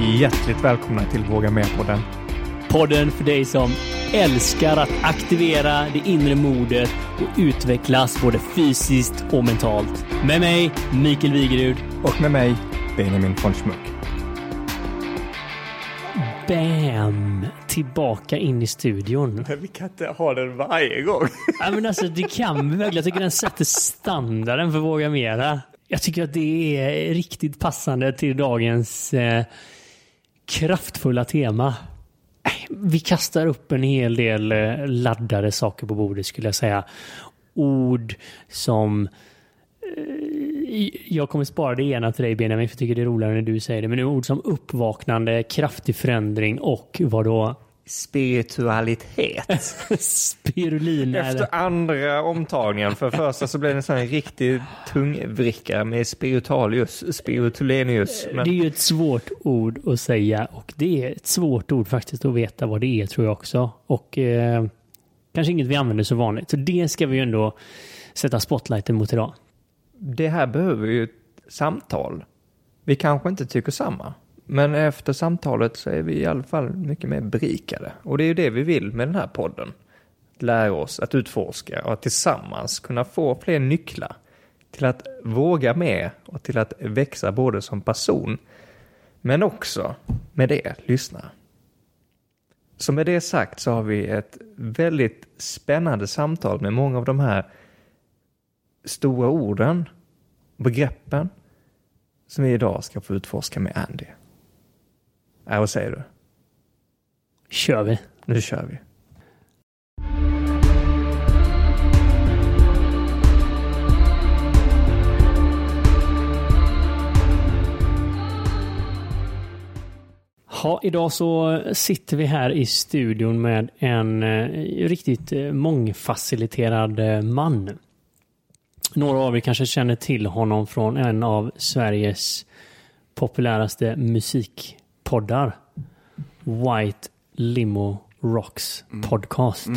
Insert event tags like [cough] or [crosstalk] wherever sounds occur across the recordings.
Hjärtligt välkomna till Våga Med-podden. Podden för dig som älskar att aktivera det inre modet och utvecklas både fysiskt och mentalt. Med mig, Mikael Wigerud. Och med mig, Benjamin von Schmuck. Bam! Tillbaka in i studion. Vi kan inte ha den varje gång. Ja, men alltså, det kan vi verkligen. Jag tycker den sätter standarden för Våga Mera. Jag tycker att det är riktigt passande till dagens eh, kraftfulla tema. Vi kastar upp en hel del eh, laddade saker på bordet skulle jag säga. Ord som... Eh, jag kommer spara det ena till dig Benjamin, för jag tycker det är roligare när du säger det. Men det är ord som uppvaknande, kraftig förändring och vad då? Spiritualitet. [laughs] Spirulina. eller- Efter andra omtagningen, för första så blev det en sån här riktig tungvricka med spiritualius, spiritualenius. Men Det är ju ett svårt ord att säga och det är ett svårt ord faktiskt att veta vad det är tror jag också. Och eh, kanske inget vi använder så vanligt. Så det ska vi ju ändå sätta spotlighten mot idag. det här behöver ju ett samtal. Vi kanske inte tycker samma. Men efter samtalet så är vi i alla fall mycket mer berikade. Och det är ju det vi vill med den här podden. Att lära oss att utforska och att tillsammans kunna få fler nycklar till att våga mer och till att växa både som person men också med det lyssna. Så med det sagt så har vi ett väldigt spännande samtal med många av de här stora orden, begreppen som vi idag ska få utforska med Andy. Äh, vad säger du? Kör vi. Nu kör vi. Ja, idag så sitter vi här i studion med en eh, riktigt eh, mångfaciliterad eh, man. Några av er kanske känner till honom från en av Sveriges populäraste musikpoddar. White Limo Rocks podcast.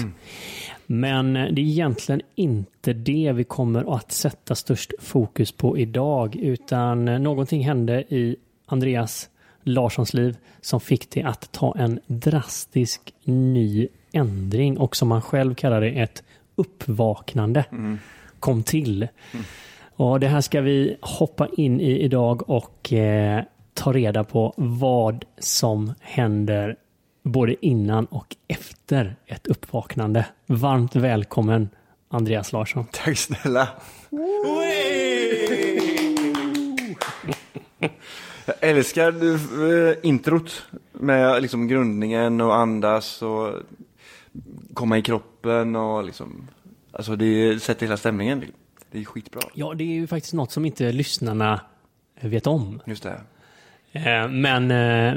Men eh, det är egentligen inte det vi kommer att sätta störst fokus på idag, utan eh, någonting hände i Andreas Larssons liv som fick det att ta en drastisk ny ändring och som han själv kallar det ett uppvaknande kom till. Och det här ska vi hoppa in i idag och eh, ta reda på vad som händer både innan och efter ett uppvaknande. Varmt välkommen Andreas Larsson. Tack snälla. Jag älskar eh, introt med liksom grundningen och andas och komma i kroppen och liksom, alltså det sätter hela stämningen. Det är skitbra. Ja, det är ju faktiskt något som inte lyssnarna vet om. Just det. Eh, Men eh,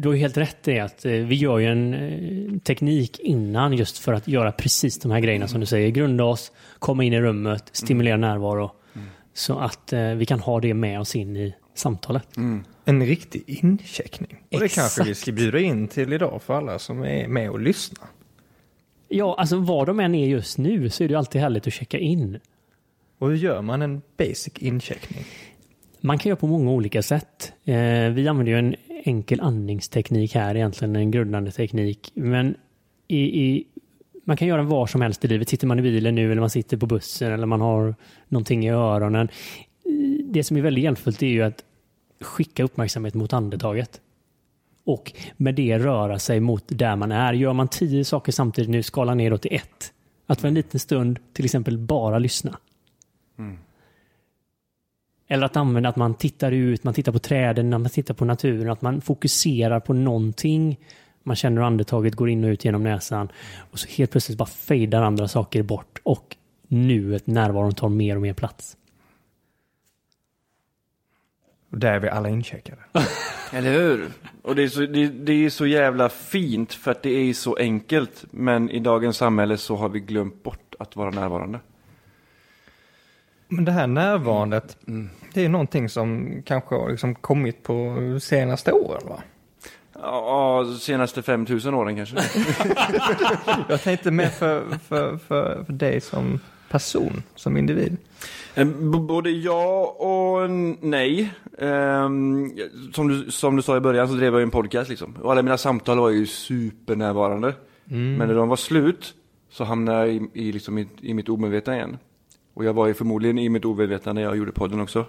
du har ju helt rätt i att eh, vi gör ju en teknik innan just för att göra precis de här grejerna som du säger. Grunda oss, komma in i rummet, stimulera närvaro. Så att vi kan ha det med oss in i samtalet. En riktig incheckning. Och det kanske vi ska bjuda in till idag för alla som är med och lyssnar. Ja, alltså var de än är just nu så är det ju alltid härligt att checka in. Och hur gör man en basic incheckning? Man kan göra på många olika sätt. Eh, vi använder ju en enkel andningsteknik här, egentligen en grundande teknik. Men i, i, man kan göra den var som helst i livet. Sitter man i bilen nu eller man sitter på bussen eller man har någonting i öronen. Eh, det som är väldigt hjälpfullt är ju att skicka uppmärksamhet mot andetaget. Och med det röra sig mot där man är. Gör man tio saker samtidigt nu, skala ner till ett. Att för en liten stund till exempel bara lyssna. Mm. Eller att använda att man tittar ut, man tittar på träden, man tittar på naturen, att man fokuserar på någonting. Man känner hur andetaget går in och ut genom näsan. Och så helt plötsligt bara fejdar andra saker bort och nuet, närvaron tar mer och mer plats. Och där är vi alla incheckade. [laughs] Eller hur? Och det är, så, det, det är så jävla fint för att det är så enkelt. Men i dagens samhälle så har vi glömt bort att vara närvarande. Men det här närvarandet, det är någonting som kanske har liksom kommit på senaste åren va? Ja, senaste 5000 åren kanske. [laughs] Jag tänkte mer för, för, för, för dig som person, som individ. Eh, Både ja och nej. Ehm, som, du, som du sa i början så drev jag en podcast liksom. Och alla mina samtal var ju supernärvarande. Men när de var slut så hamnade jag i, i, liksom i, i mitt omedvetna igen. Och jag var ju förmodligen i mitt omedvetna när jag gjorde podden också.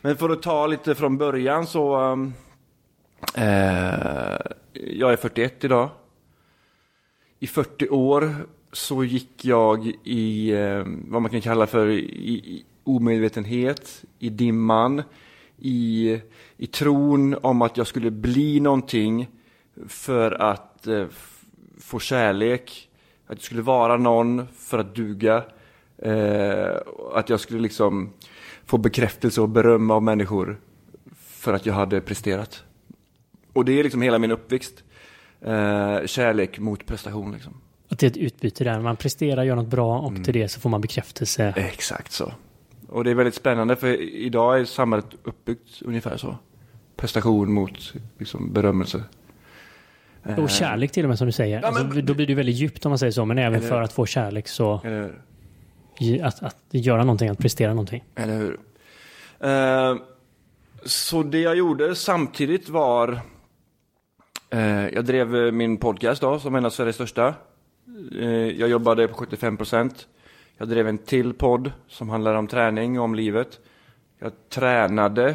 Men för att ta lite från början så... Um, eh, jag är 41 idag. I 40 år så gick jag i eh, vad man kan kalla för i, i omedvetenhet, i dimman, i, i tron om att jag skulle bli någonting för att eh, få kärlek, att jag skulle vara någon för att duga, eh, att jag skulle liksom få bekräftelse och beröm av människor för att jag hade presterat. Och det är liksom hela min uppväxt. Eh, kärlek mot prestation liksom. Att det är ett utbyte där. Man presterar, gör något bra och Mm. till det så får man bekräftelse. Exakt så. Och det är väldigt spännande för idag är samhället uppbyggt ungefär så. Prestation mot liksom, berömmelse. Och kärlek till och med som du säger. Ja, men- alltså, då blir det väldigt djupt om man säger så. Men även Eller- för att få kärlek så Eller, att, att göra någonting, att prestera någonting. eller hur? Eh, så det jag gjorde samtidigt var eh, Jag drev min podcast då, som en av Sveriges största. Eh, jag jobbade på 75 procent. Jag drev en till podd som handlar om träning och om livet. Jag tränade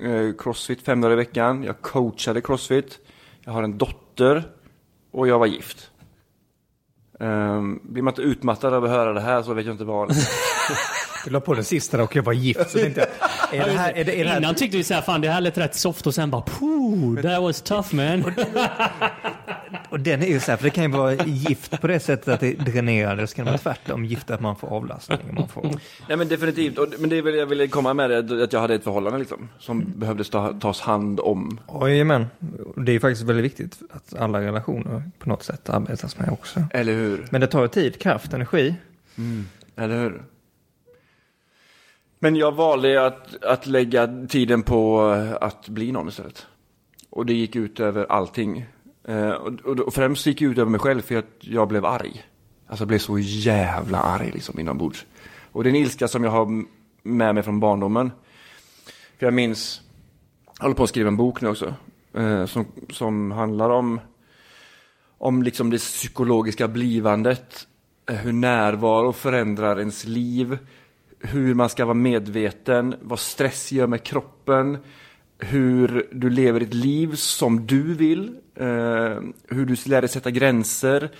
eh, crossfit fem dagar i veckan. Jag coachade crossfit. Jag har en dotter och jag var gift. Um, blir man inte utmattad av att höra det här så vet jag inte vad. [laughs] Du la på den sista och jag var gift. Så tänkte jag, är det här, är det, är det här Innan tyckte vi så här, fan det här lät rätt soft och sen bara, pooh, that was tough man. [laughs] Och den är ju så här, för det kan ju vara gift på det sättet att det är dränerande. Så kan det vara tvärtom gift att man får avlastning. Man får... Nej men definitivt, och, men det är väl jag ville komma med det, att jag hade ett förhållande liksom. Som behövdes ta, tas hand om. Jajamän. Det är ju faktiskt väldigt viktigt att alla relationer på något sätt arbetas med också. Eller hur? Men det tar ju tid, kraft, energi. Eller hur? Men jag valde att, att lägga tiden på att bli någon istället. Och det gick ut över allting. Eh, och, och, och främst gick jag ut över mig själv för att jag blev arg. Alltså jag blev så jävla arg liksom inombords. Och det är en ilska som jag har med mig från barndomen. För jag minns, jag håller på att skriva en bok nu också. Eh, som, som handlar om, om liksom det psykologiska blivandet. Eh, hur närvaro förändrar ens liv. Hur man ska vara medveten. Vad stress gör med kroppen. Hur du lever ditt liv som du vill. Eh, hur du lär dig sätta gränser.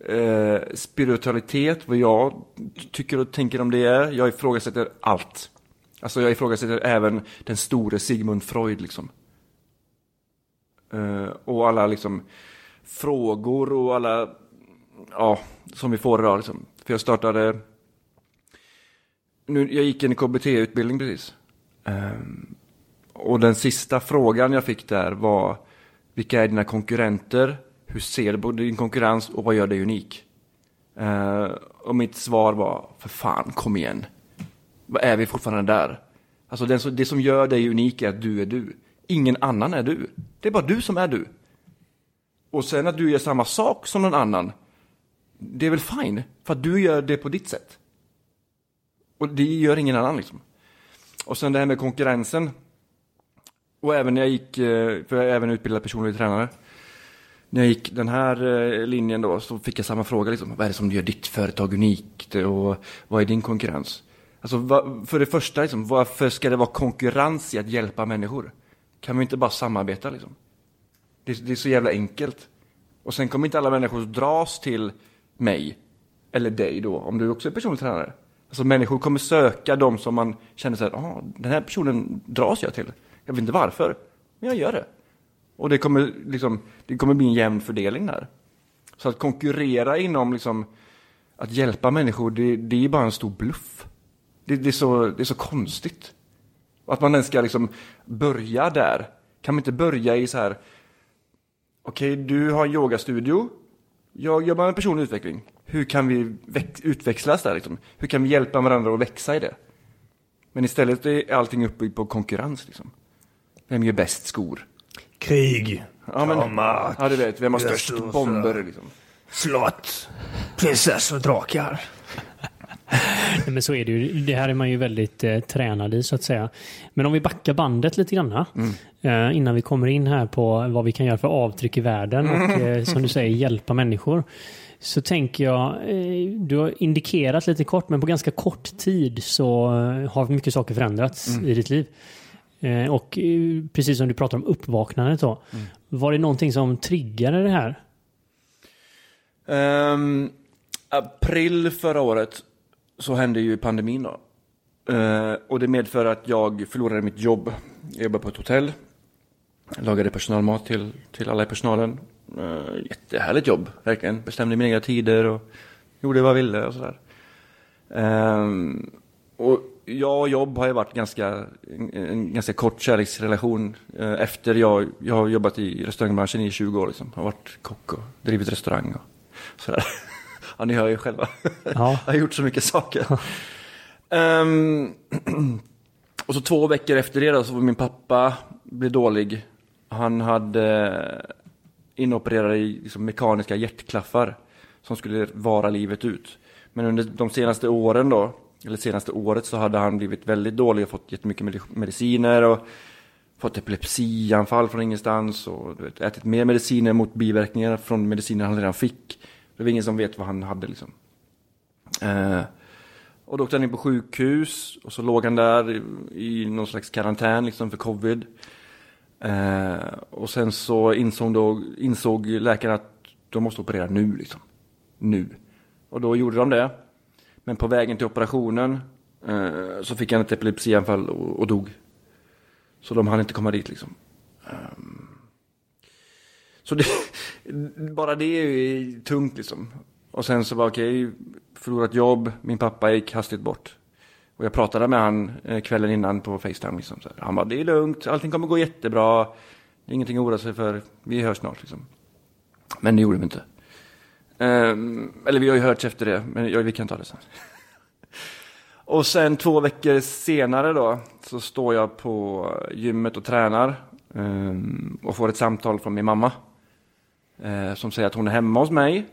Eh, spiritualitet, vad jag tycker och tänker om det är. Jag ifrågasätter allt. Alltså jag ifrågasätter även den store Sigmund Freud liksom. Eh, och alla liksom frågor och alla, ja, som vi får idag liksom. För jag startade, nu, jag gick en KBT-utbildning precis. Ehm, och den sista frågan jag fick där var, vilka är dina konkurrenter? Hur ser du på din konkurrens och vad gör dig unik? Uh, och mitt svar var, för fan, kom igen. Vad är vi fortfarande där? Alltså den som, det som gör dig unik är att du är du. Ingen annan är du. Det är bara du som är du. Och sen att du gör samma sak som någon annan, det är väl fine. För att du gör det på ditt sätt. Och det gör ingen annan liksom. Och sen det här med konkurrensen. Och även när jag gick, eh, för jag är även utbildad personlig tränare. När jag gick den här eh, linjen då så fick jag samma fråga liksom. Vad är det som gör ditt företag unikt och vad är din konkurrens? Alltså för det första liksom, varför ska det vara konkurrens i att hjälpa människor? Kan vi inte bara samarbeta liksom? Det, är- det är så jävla enkelt. Och sen kommer inte alla människor dras till mig, eller dig då, om du också är personlig tränare. Alltså människor kommer söka de som man känner så här, ah, den här personen dras jag till. Jag vet inte varför, men jag gör det. Och det kommer, liksom, det kommer bli en jämn fördelning där. Så att konkurrera inom liksom, att hjälpa människor, det, det är bara en stor bluff. Det, det, är så, det är så konstigt. Att man ens ska liksom börja där. Kan man inte börja i så här, okej, du har en yogastudio, jag jobbar med personlig utveckling. Hur kan vi väx- utväxlas där liksom? Hur kan vi hjälpa varandra att växa i det? Men istället är allting uppbyggt på konkurrens liksom. Vem gör bäst skor? Krig, Ja, men, Drama. ja du vet, vem har störst bomber liksom? slott, prinsessor, drakar. Nej, men så är det ju. Det här är man ju väldigt eh, tränad i så att säga. Men om vi backar bandet lite grann. Eh, innan vi kommer in här på vad vi kan göra för avtryck i världen och eh, som du säger hjälpa människor. Så tänker jag, eh, du har indikerat lite kort, men på ganska kort tid så eh, har mycket saker förändrats i ditt liv. Eh, och eh, precis som du pratar om uppvaknandet då. Var det någonting som triggade det här? Ehm, april förra året så hände ju pandemin då. Eh, och det medför att jag förlorade mitt jobb. Jag jobbade på ett hotell. Lagade personalmat till, till alla i personalen. Uh, jättehärligt jobb, verkligen. Bestämde mina egna tider och gjorde vad jag ville och sådär. Ehm, och jag och jobb har ju varit ganska, en, en ganska kort kärleksrelation eh, efter jag, jag har jobbat i restaurangbranschen i 20 år liksom. Har varit kock och drivit restaurang och sådär. [laughs] ja, ni hör ju själva. Ja. [laughs] jag har gjort så mycket saker. Ehm, [clears throat] och så två veckor efter det då, så var min pappa blev dålig. Han hade inopererade i liksom mekaniska hjärtklaffar som skulle vara livet ut. Men under de senaste åren då, eller senaste året så hade han blivit väldigt dålig och fått jättemycket mediciner och fått epilepsianfall från ingenstans och du vet, ätit mer mediciner mot biverkningar från mediciner han redan fick. Det var ingen som vet vad han hade liksom. Eh, och då åkte han in på sjukhus och så låg han där i, i någon slags karantän liksom för covid. Eh, och sen så insåg, då, insåg läkaren att de måste operera nu liksom. Nu. Och då gjorde de det. Men på vägen till operationen eh, så fick han ett epilepsianfall och, och dog. Så de hann inte komma dit liksom. Um, så det, [laughs] bara det är ju tungt liksom. Och sen så var okej, förlorat jobb, min pappa gick hastigt bort. Och jag pratade med han eh, kvällen innan på Facetime. Liksom, så här. Han bara, det är lugnt, allting kommer gå jättebra. Det är ingenting att oroa sig för, vi hörs snart. Liksom. Men det gjorde vi inte. Ehm, eller vi har ju hörts efter det, men ja, vi kan ta det sen. [laughs] och sen två veckor senare då, så står jag på gymmet och tränar. Um, och får ett samtal från min mamma. Uh, som säger att hon är hemma hos mig.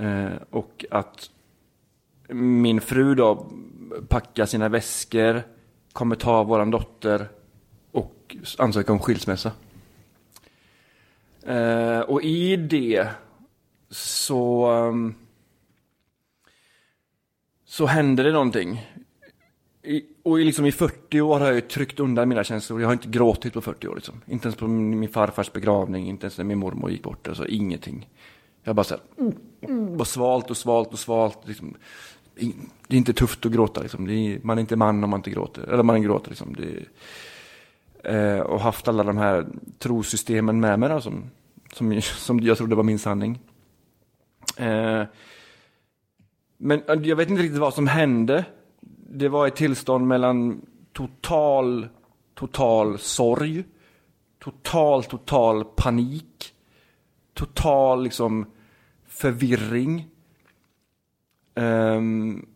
Uh, och att min fru då packar sina väskor, kommer ta våran dotter och ansöka om skilsmässa. Uh, och i det så, um, så hände det någonting. I, och i, liksom i 40 år har jag ju tryckt undan mina känslor. Jag har inte gråtit på 40 år. Liksom. Inte ens på min, min farfars begravning, inte ens när min mormor gick bort. Alltså ingenting. Jag bara så här, mm, bara svalt och svalt och svalt. Liksom. Det är inte tufft att gråta. Liksom. Det är, man är inte man om man inte gråter. Eller man gråter. Liksom. Det är, eh, och haft alla de här trosystemen med mig då, som, som, [laughs] som jag trodde var min sanning. Eh, men eh, jag vet inte riktigt vad som hände. Det var ett tillstånd mellan total, total sorg, total, total panik, total liksom förvirring. Ehm,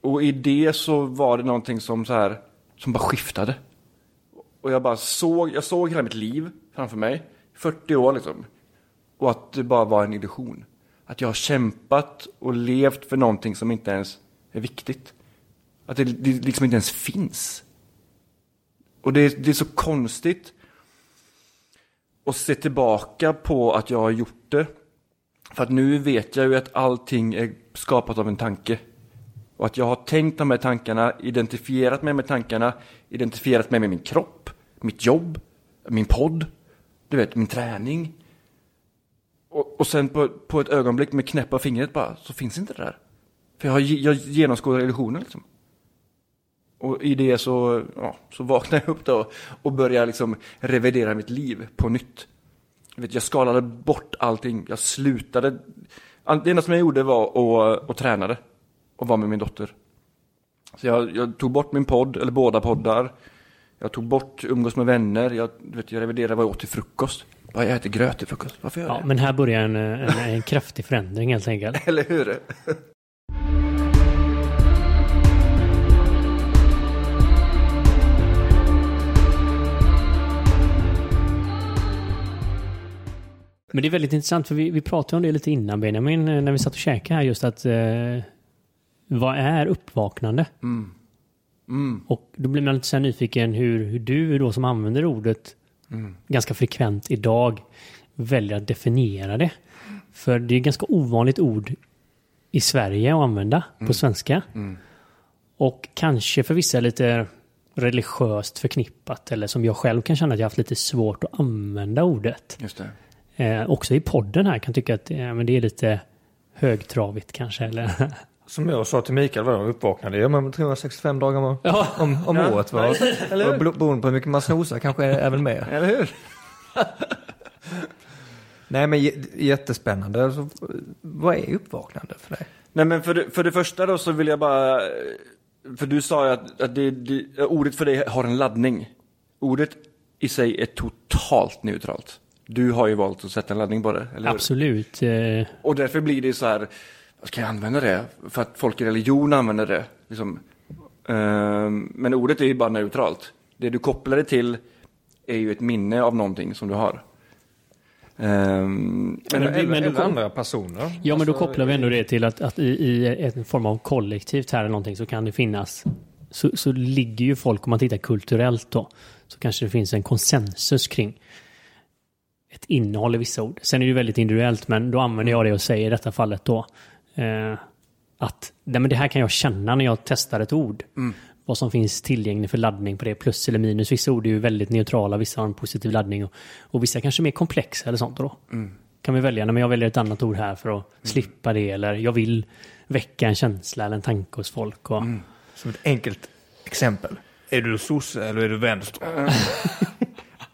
och i det så var det någonting som så här, som bara skiftade. Och jag bara såg, jag såg hela mitt liv framför mig, 40 år liksom. Och att det bara var en illusion. Att jag har kämpat och levt för någonting som inte ens är viktigt. Att det, det liksom inte ens finns. Och det, det är så konstigt att se tillbaka på att jag har gjort det. För att nu vet jag ju att allting är skapat av en tanke. Och att jag har tänkt de här tankarna, identifierat mig med tankarna, identifierat mig med min kropp, mitt jobb, min podd, du vet, min träning. Och, och sen på, på ett ögonblick med knäppa fingret bara, så finns inte det där. För jag, har, jag genomskådar illusionen liksom. Och i det så, ja, så vaknar jag upp då och börjar liksom revidera mitt liv på nytt. Jag, vet, jag skalade bort allting, jag slutade. Det enda som jag gjorde var att, och tränade och vara med min dotter. Så jag, jag tog bort min podd, eller båda poddar. Jag tog bort umgås med vänner, jag, vet, jag reviderade vad jag åt till frukost. Ja, Jag äter gröt till frukost, varför gör jag Ja, det? men här börjar en, en, en kraftig förändring helt enkelt. [laughs] Eller hur? Men det är väldigt intressant för vi, vi pratade om det lite innan Benjamin, när vi satt och käkade här just att eh, vad är uppvaknande? Mm. Och då blir man lite så nyfiken hur, hur du då som använder ordet Mm. ganska frekvent idag väljer att definiera det. För det är ett ganska ovanligt ord i Sverige att använda på svenska. Mm. Och kanske för vissa lite religiöst förknippat eller som jag själv kan känna att jag haft lite svårt att använda ordet. Just. Eh, också i podden här kan jag tycka att eh, men det är lite högtravigt kanske. Eller? [laughs] Som jag sa till Mikael, vadå, uppvaknande? Ja, men 365 dagar om, Ja. om, om Ja. året. Va? Eller hur? Beroende på hur mycket man snosar kanske är även med. Eller hur? [laughs] Nej, men jättespännande. Alltså, vad är uppvaknande för dig? Nej men för det, för det första då så vill jag bara, för du sa ju att, att det, det, ordet för dig har en laddning. Ordet i sig är totalt neutralt. Du har ju valt att sätta en laddning på det, eller hur? Absolut. Eh, Och därför blir det så här, vad ska jag använda det? För att folk i religion använder det. Liksom. Ehm, men ordet är ju bara neutralt. Det du kopplar det till är ju ett minne av någonting som du har. Ehm, men, Men- Eller, men eller andra personer. Ja, men då Alltså, kopplar vi ändå det till att, att i, i en form av kollektivt här eller någonting så kan det finnas så, så ligger ju folk, om man tittar kulturellt då, så kanske det finns en konsensus kring ett innehåll i vissa ord. Sen är det ju väldigt individuellt, men då använder jag det och säger i detta fallet då eh, att nej, men det här kan jag känna när jag testar ett ord. Vad som finns tillgängligt för laddning på det, plus eller minus. Vissa ord är ju väldigt neutrala, vissa har en positiv laddning och, och vissa kanske är mer komplexa eller sånt då kan vi välja, nej, men jag väljer ett annat ord här för att slippa det eller jag vill väcka en känsla eller en tanke hos folk. Och, Som ett enkelt exempel. Är du sosse eller är du vänster? [laughs]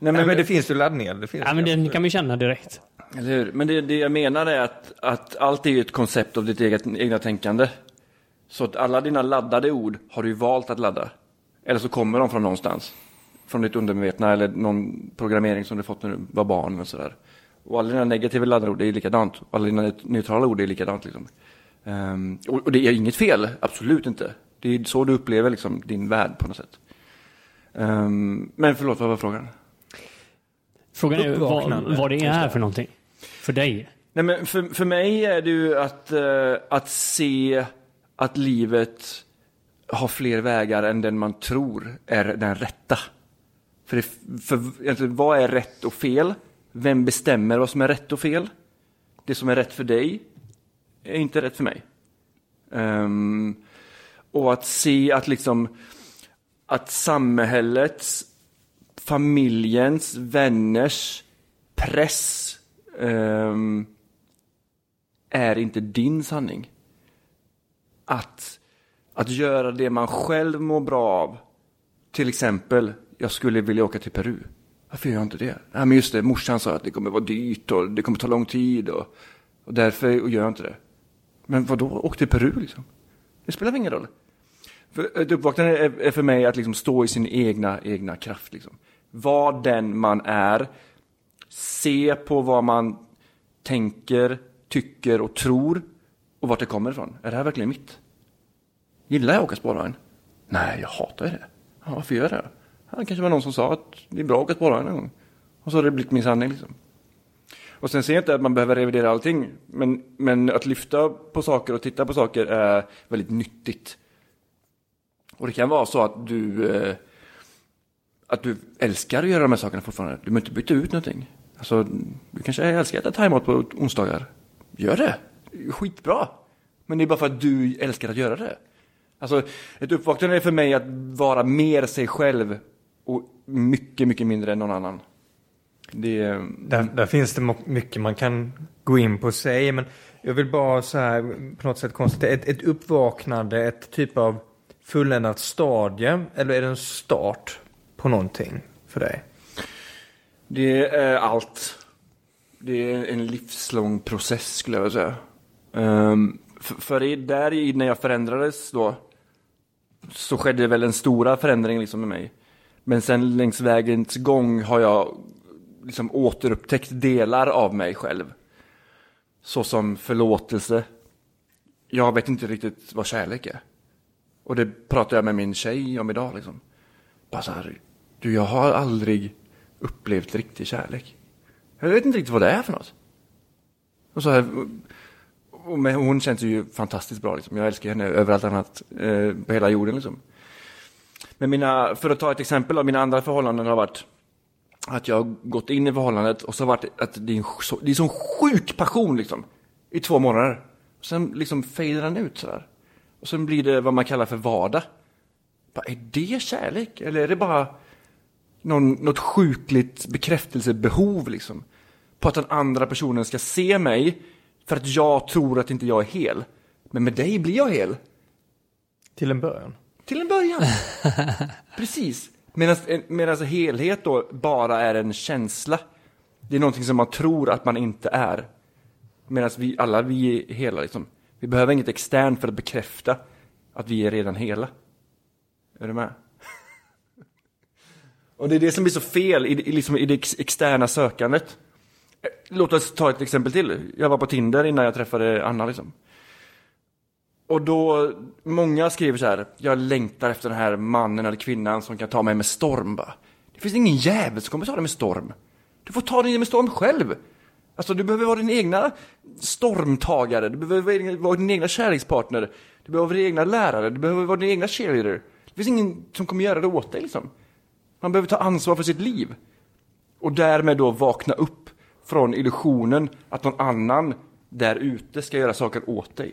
nej, Nej, men det finns ju laddningar. Det finns Ja, men det. den kan man ju känna direkt. Eller hur? Men det, det jag menar är att, att allt är ju ett koncept av ditt eget, egna tänkande. Så att alla dina laddade ord har du ju valt att ladda. Eller så kommer de från någonstans. Från ditt undermedvetna eller någon programmering som du fått när du var barn och sådär. Och alla dina negativa laddade ord är likadant. Och alla dina neutrala ord är likadant. Liksom. Ehm, och, och det är inget fel, absolut inte. Det är så du upplever liksom, din värld på något sätt. Ehm, men förlåt, vad var frågan? Frågan är vad, vad det är för någonting. För dig. Nej, men för, för mig är det ju att, eh, att se att livet har fler vägar än den man tror är den rätta. För, det, för vad är rätt och fel? Vem bestämmer vad som är rätt och fel? Det som är rätt för dig är inte rätt för mig. Ehm, och att se att liksom att samhällets, familjens, vänners press um, är inte din sanning. Att, att göra det man själv mår bra av. Till exempel, jag skulle vilja åka till Peru. Varför gör jag inte det? Nej, men just det, morsan sa att det kommer vara dyrt och det kommer ta lång tid. Och, och därför gör jag inte det. Men vad då? åk till Peru liksom. Det spelar väl ingen roll. För eh, ett uppvaknande är, är för mig att liksom stå i sin egna, egna kraft. Liksom. Var den man är. Se på vad man tänker, tycker och tror och vart det kommer ifrån. Är det här verkligen mitt? Gillar jag att åka spårvagn? Nej, jag hatar ju det. Ja, varför gör jag det? Ja, det kanske var någon som sa att det är bra att åka spårvagn en gång. Och så har det blivit min sanning liksom. Och sen ser jag inte att man behöver revidera allting. Men, men att lyfta på saker och titta på saker är väldigt nyttigt. Och det kan vara så att du, eh, att du älskar att göra de här sakerna fortfarande. Du behöver inte byta ut någonting. Alltså, du kanske älskar att äta thaimat på onsdagar. Gör det. Skitbra. Men det är bara för att du älskar att göra det. Alltså, ett uppvaknande är för mig att vara mer sig själv och mycket, mycket mindre än någon annan. Det är... Där, där finns det mycket man kan gå in på och säga, men jag vill bara så här på något sätt konstatera, ett, ett uppvaknande, ett typ av fulländat stadie, eller är det en start på någonting för dig? Det är allt. Det är en livslång process skulle jag vilja säga. Um, för, för där i, när jag förändrades då, så skedde väl en stora förändring liksom med mig. Men sen längs vägens gång har jag liksom återupptäckt delar av mig själv. Såsom förlåtelse. Jag vet inte riktigt vad kärlek är. Och det pratar jag med min tjej om idag liksom. Bara så här, du jag har aldrig upplevt riktig kärlek. Jag vet inte riktigt vad det är för något. Och så här, och med, hon känns ju fantastiskt bra. Liksom. Jag älskar henne överallt annat eh, på hela jorden. Liksom. Men mina, för att ta ett exempel av mina andra förhållanden har varit att jag har gått in i förhållandet och så har varit att det är en så, det är sån sjuk passion liksom. I två månader. Och sen liksom fejdar den ut sådär. Och sen blir det vad man kallar för vardag. Bara, är det kärlek? Eller är det bara någon, något sjukligt bekräftelsebehov liksom? På att den andra personen ska se mig för att jag tror att inte jag är hel. Men med dig blir jag hel. Till en början. Till en början. [laughs] Precis. Medan, medan helhet då bara är en känsla. Det är någonting som man tror att man inte är. Medan vi alla vi är hela liksom. Vi behöver inget externt för att bekräfta att vi är redan hela. Är du med? Och det är det som blir så fel i, i, liksom, i det ex externa sökandet. Eh, låt oss ta ett exempel till. Jag var på Tinder innan jag träffade Anna liksom. Och då, många skriver så här, jag längtar efter den här mannen eller kvinnan som kan ta mig med storm bara. Det finns ingen jävel som kommer ta dig med storm. Du får ta dig med storm själv. Alltså du behöver vara din egna stormtagare, du behöver vara din egna kärlekspartner, du behöver vara din egna lärare, du behöver vara din egna cheerleader. Det finns ingen som kommer göra det åt dig liksom. Man behöver ta ansvar för sitt liv. Och därmed då vakna upp från illusionen att någon annan där ute ska göra saker åt dig.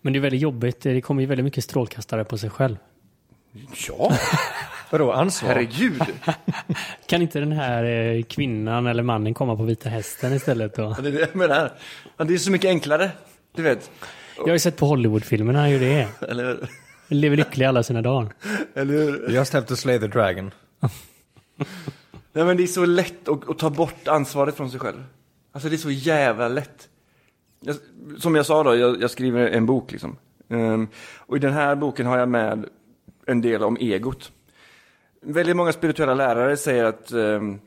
Men det är väldigt jobbigt. Det kommer ju väldigt mycket strålkastare på sig själv. Ja, [laughs] Vadå ansvar? herregud. [laughs] Kan inte den här eh, kvinnan eller mannen komma på vita hästen istället då? Det är det jag menar. Det är så mycket enklare. Du vet. Jag har ju sett på Hollywoodfilmerna hur det är. [laughs] Eller Lever lycklig alla sina dagar. Eller hur? Just have to slay the dragon. [laughs] Nej men det är så lätt att, att ta bort ansvaret från sig själv. Alltså det är så jävla lätt. Jag, som jag sa då, jag, jag skriver en bok liksom. Ehm, och i den här boken har jag med en del om egot. Väldigt många spirituella lärare säger att, ehm,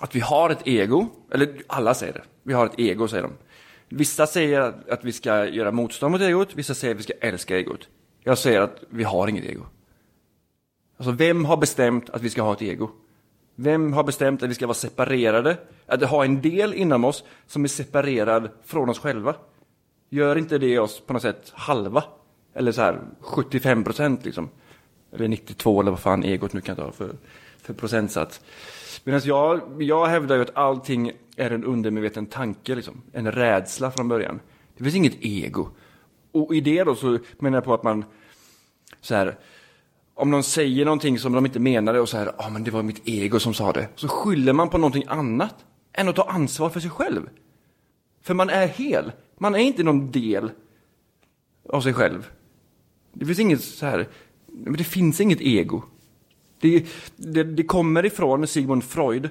att vi har ett ego, eller alla säger det. Vi har ett ego, säger de. Vissa säger att, att vi ska göra motstånd mot egot, vissa säger att vi ska älska egot. Jag säger att vi har inget ego. Alltså vem har bestämt att vi ska ha ett ego? Vem har bestämt att vi ska vara separerade? Att ha en del inom oss som är separerad från oss själva? Gör inte det oss på något sätt halva? Eller så här 75 procent liksom? Eller 92 eller vad fan egot nu kan ta för, för procentsats. Medan jag, jag hävdar ju att allting är en undermedveten tanke, liksom. en rädsla från början. Det finns inget ego. Och i det då så menar jag på att man så här, om någon säger någonting som de inte menade och så här, ja ah, men det var mitt ego som sa det. Så skyller man på någonting annat än att ta ansvar för sig själv. För man är hel. Man är inte någon del av sig själv. Det finns inget så här, men det finns inget ego. Det, det, det kommer ifrån Sigmund Freud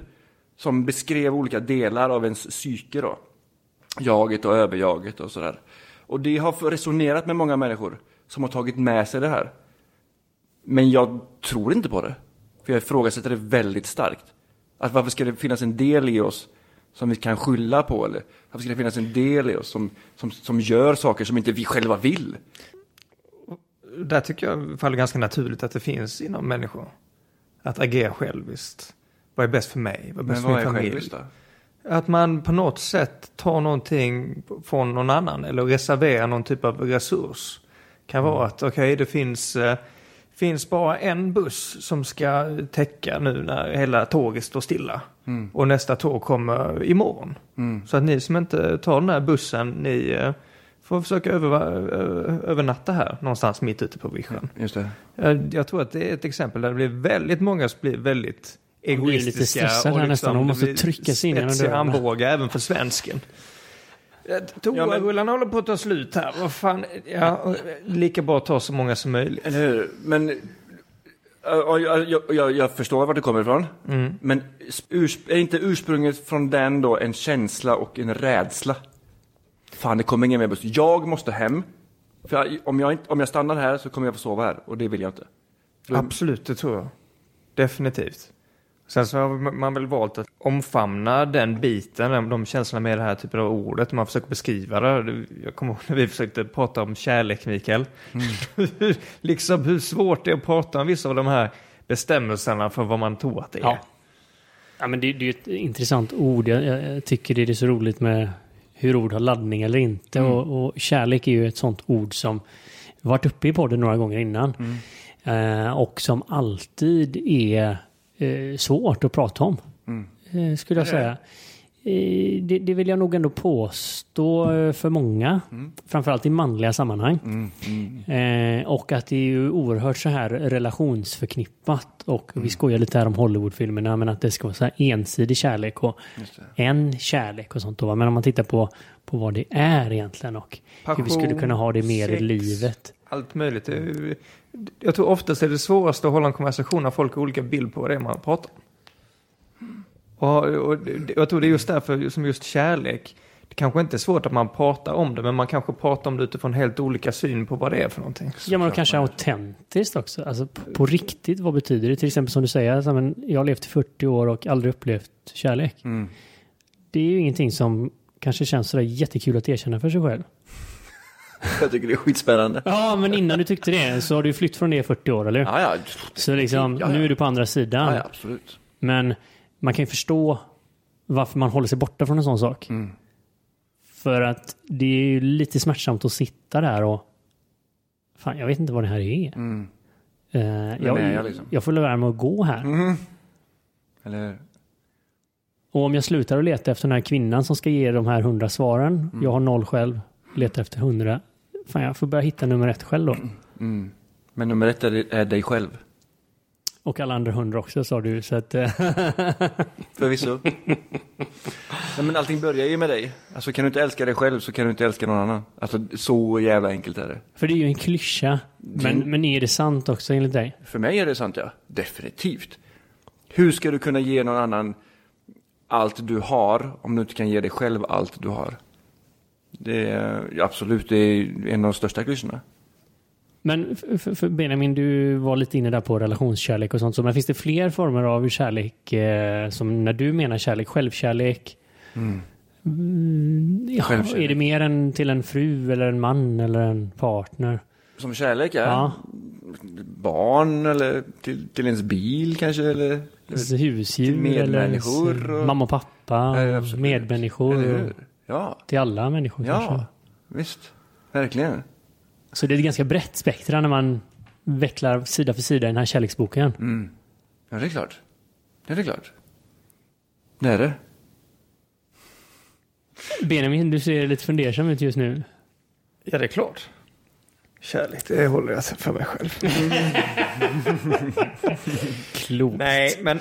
som beskrev olika delar av ens psyke då. Jaget och överjaget och sådär. Och det har resonerat med många människor som har tagit med sig det här. Men jag tror inte på det. För jag ifrågasätter det väldigt starkt. Att varför ska det finnas en del i oss som vi kan skylla på? Eller varför ska det finnas en del i oss som, som, som gör saker som inte vi själva vill? Där tycker jag faller ganska naturligt att det finns inom människor. Att agera själviskt. Vad är bäst för mig? Vad är bäst Men för min familj? själviskt då? Att man på något sätt tar någonting från någon annan eller reserverar någon typ av resurs. Kan vara att okej, det finns, eh, finns bara en buss som ska täcka nu när hela tåget står stilla. Och nästa tåg kommer imorgon. Så att ni som inte tar den här bussen, ni eh, får försöka över, övernatta här någonstans mitt ute på vischan. Just det. Jag, jag tror att det är ett exempel där det blir väldigt många som blir väldigt blir lite egoistiska. liksom stressade här nästan. De det måste blir trycka sig in genom dörrarna. armbågar även för svensken. Ja, men- Toarullarna håller på att ta slut här. Vad fan, ja, lika bra att ta så många som möjligt. Eller hur? Men jag, jag, jag, jag förstår vart det kommer ifrån. Men urs, är inte ursprunget från den då en känsla och en rädsla? Fan, det kommer ingen mer buss. Jag måste hem. För jag, om, jag inte, om jag stannar här så kommer jag få sova här och det vill jag inte. Absolut, det tror jag. Definitivt. Sen så har man väl valt att omfamna den biten, de- de känslorna med det här typen av ordet. Man försöker beskriva det. Jag kommer ihåg när vi försökte prata om kärlek, Mikael. [laughs] liksom hur svårt det är att prata om vissa av de här bestämmelserna för vad man tror att det är. Ja. Ja, men det, det är ett intressant ord. Jag, jag tycker det är så roligt med hur ord har laddning eller inte. Mm. Och, och kärlek är ju ett sånt ord som varit uppe i podden några gånger innan. Mm. Eh, och som alltid är eh, svårt att prata om. Mm. Eh, skulle jag säga. Eh, det, det vill jag nog ändå påstå eh, för många. Mm. Framförallt i manliga sammanhang. Mm. Mm. Eh, och att det är ju oerhört så här relationsförknippat. Och Mm. vi skojar lite här om Hollywoodfilmerna, men att det ska vara så här ensidig kärlek och en kärlek och sånt. Då. Men om man tittar på, på vad det är egentligen och hur vi skulle kunna ha det mer i sex, livet. Allt möjligt. Jag tror oftast är det svåraste att hålla en konversation när folk har olika bild på vad det är man pratar om. Och, och jag tror det är just därför som just kärlek. Det kanske inte är svårt att man pratar om det, men man kanske pratar om det utifrån helt olika syn på vad det är för någonting. Ja, men kanske autentiskt också. Alltså på, på riktigt, vad betyder det? Till exempel som du säger, alltså, men jag har levt i 40 år och aldrig upplevt kärlek. Mm. Det är ju ingenting som kanske känns sådär jättekul att erkänna för sig själv. [laughs] Jag tycker det är skitspännande. Ja, men innan du tyckte det så har du flytt från det i 40 år, eller hur? Ja, ja. Så liksom, Ja, ja. nu är du på andra sidan. Ja, absolut. Men man kan ju förstå varför man håller sig borta från en sån sak. Mm. För att det är ju lite smärtsamt att sitta där och... Fan, jag vet inte vad det här är. Mm. Eh, jag, är jag liksom? jag får lära mig att gå här. Mm. Eller Och om jag slutar att leta efter den här kvinnan som ska ge de här hundra svaren. Mm. Jag har noll själv. Letar efter hundra. Fan, jag får börja hitta nummer ett själv då. Mm. Men nummer ett är, är dig själv. Och alla andra hundra också sa du. Så att, eh, [laughs] Förvisso. Nej, men allting börjar ju med dig. Alltså kan du inte älska dig själv så kan du inte älska någon annan. Alltså så jävla enkelt är det. för det är ju en klyscha. Men, men är det sant också enligt dig? För mig är det sant ja. Definitivt. Hur ska du kunna ge någon annan allt du har om du inte kan ge dig själv allt du har? Det är absolut, det är en av de största klyschorna. Men f- f- för Benjamin, du var lite inne där på relationskärlek och sånt. Så, men finns det fler former av kärlek eh, som när du menar kärlek, självkärlek? Mm, ja, Självkärlek. är det mer än till en fru eller en man eller en partner? Som kärlek är Ja. barn eller till, till ens bil kanske eller Alltså, husdjur Till medmänniskor eller och- mamma och pappa, Ja, medmänniskor. Ja, Till alla människor kanske. ja, visst. Verkligen. Så det är ett ganska brett spektra när man vecklar sida för sida i den här kärleksboken. Mm. Ja, det är klart. Ja, det är klart. Det är det. Benjamin, du ser lite fundersam ut just nu. Ja, det är klart. Kärlek, det håller jag för mig själv. [laughs] Klokt. Nej, men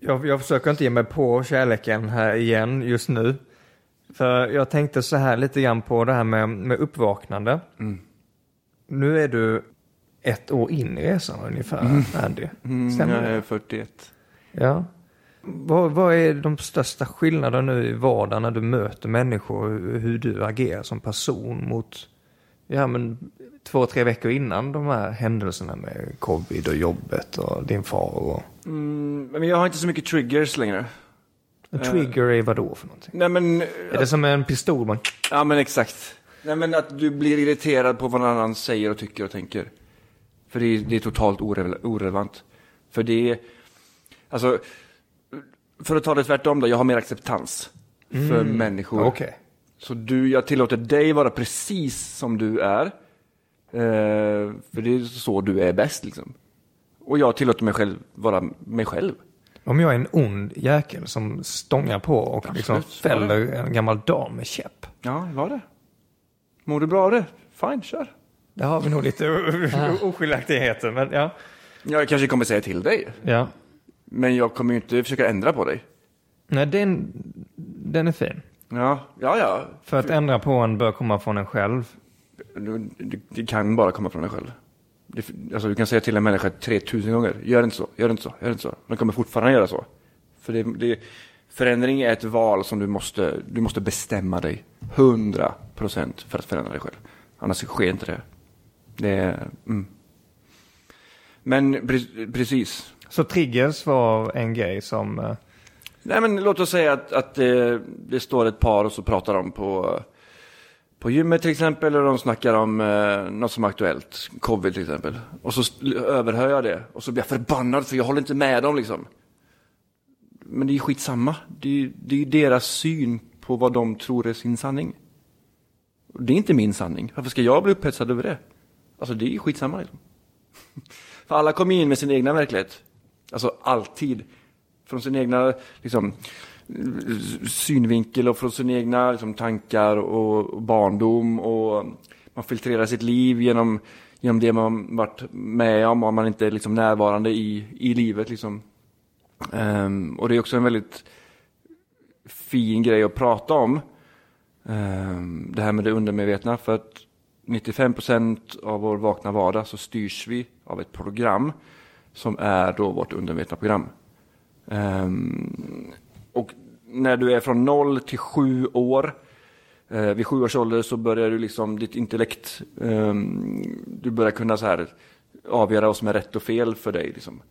jag, jag försöker inte ge mig på kärleken här igen just nu. För jag tänkte så här lite grann på det här med, med uppvaknande. Mm. Nu är du ett år in i resan ungefär, Andy. Mm, jag är 41. Ja. Vad, vad är de största skillnaderna nu i vardagen när du möter människor, hur du agerar som person mot, ja men två, tre veckor innan de här händelserna med covid och jobbet och din far och... Mm, men jag har inte så mycket triggers längre. En trigger är vad då för någonting? Nej men, Är det som en pistol? Man... ja men exakt. Nej men att du blir irriterad på vad någon annan säger och tycker och tänker. För det är, det är totalt orele- orelevant. För det är, alltså, för att ta det tvärtom då, jag har mer acceptans för människor. Okej. Så du, jag tillåter dig vara precis som du är. Eh, för det är så du är bäst liksom. Och jag tillåter mig själv vara mig själv. Om jag är en ond jäkel som stångar på och liksom fäller en gammal dam med käpp. Ja, var det. Mår du bra av det? Fine, kör. Där har vi nog lite oskiljaktigheter, men ja. Jag kanske kommer säga till dig. Ja. Men jag kommer ju inte försöka ändra på dig. Nej, den, den är fin. Ja, ja, ja. För att ändra på en bör komma från en själv. Det, kan bara komma från dig själv. Det, alltså, du kan säga till en människa 3000 gånger, gör inte så, gör inte så, gör inte så. Den kommer fortfarande göra så. För det, det, förändring är ett val som du måste, du måste bestämma dig 100% för att förändra dig själv. Annars sker inte det. Det är, mm. Men pre- precis. Så triggers var en grej som... eh, Nej men låt oss säga att, att det, det står ett par och så pratar de på, på gymmet till exempel. och de snackar om eh, något som är aktuellt. Covid till exempel. Och så överhör jag det. Och så blir jag förbannad för jag håller inte med dem liksom. Men det är ju skitsamma. Det är ju det är deras syn på vad de tror är sin sanning. Det är inte min sanning. Varför ska jag bli upphetsad över det? Alltså det är ju skitsamma. Liksom. [laughs] För alla kommer in med sin egna verklighet. Alltså alltid. Från sin egna liksom, synvinkel och från sina egna liksom, tankar och barndom. Och man filtrerar sitt liv genom, genom det man varit med om, om man inte är liksom, närvarande i, i livet. Liksom. Um, och det är också en väldigt fin grej att prata om. Um, det här med det undermedvetna. För att 95 procent av vår vakna vardag så styrs vi av ett program som är då vårt undermedvetna program. Um, och när du är från 0 till 7 år, eh, vid 7 års ålder så börjar du liksom ditt intellekt, eh, du börjar kunna så här avgöra vad som är rätt och fel för dig. Liksom.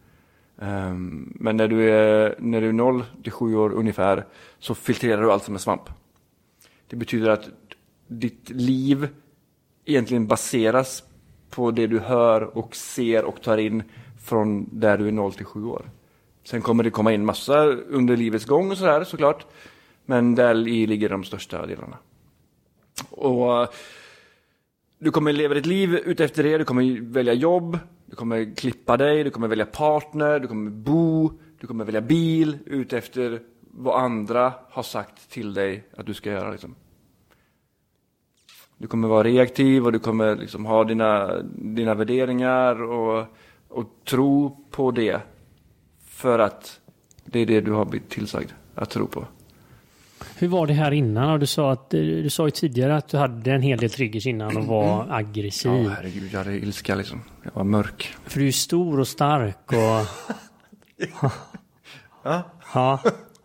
Eh, men när du, är, när du är 0 till 7 år ungefär så filtrerar du allt som är svamp. Det betyder att ditt liv egentligen baseras på det du hör och ser och tar in från där du är 0 till 7 år. Sen kommer det komma in massa under livets gång och sådär såklart. Men där i ligger de största delarna. Och du kommer leva ditt liv utefter det, du kommer välja jobb, du kommer klippa dig, du kommer välja partner, du kommer bo, du kommer välja bil utefter vad andra har sagt till dig att du ska göra. Liksom. Du kommer vara reaktiv och du kommer liksom ha dina, dina värderingar och, och tro på det. För att det är det du har blivit tillsagd att tro på. Hur var det här innan? Du sa, att, du sa ju tidigare att du hade en hel del triggers innan och var Mm. aggressiv. Ja, herregud, jag hade ilska liksom. Jag var mörk. För du är stor och stark och... [laughs] Ja. ja.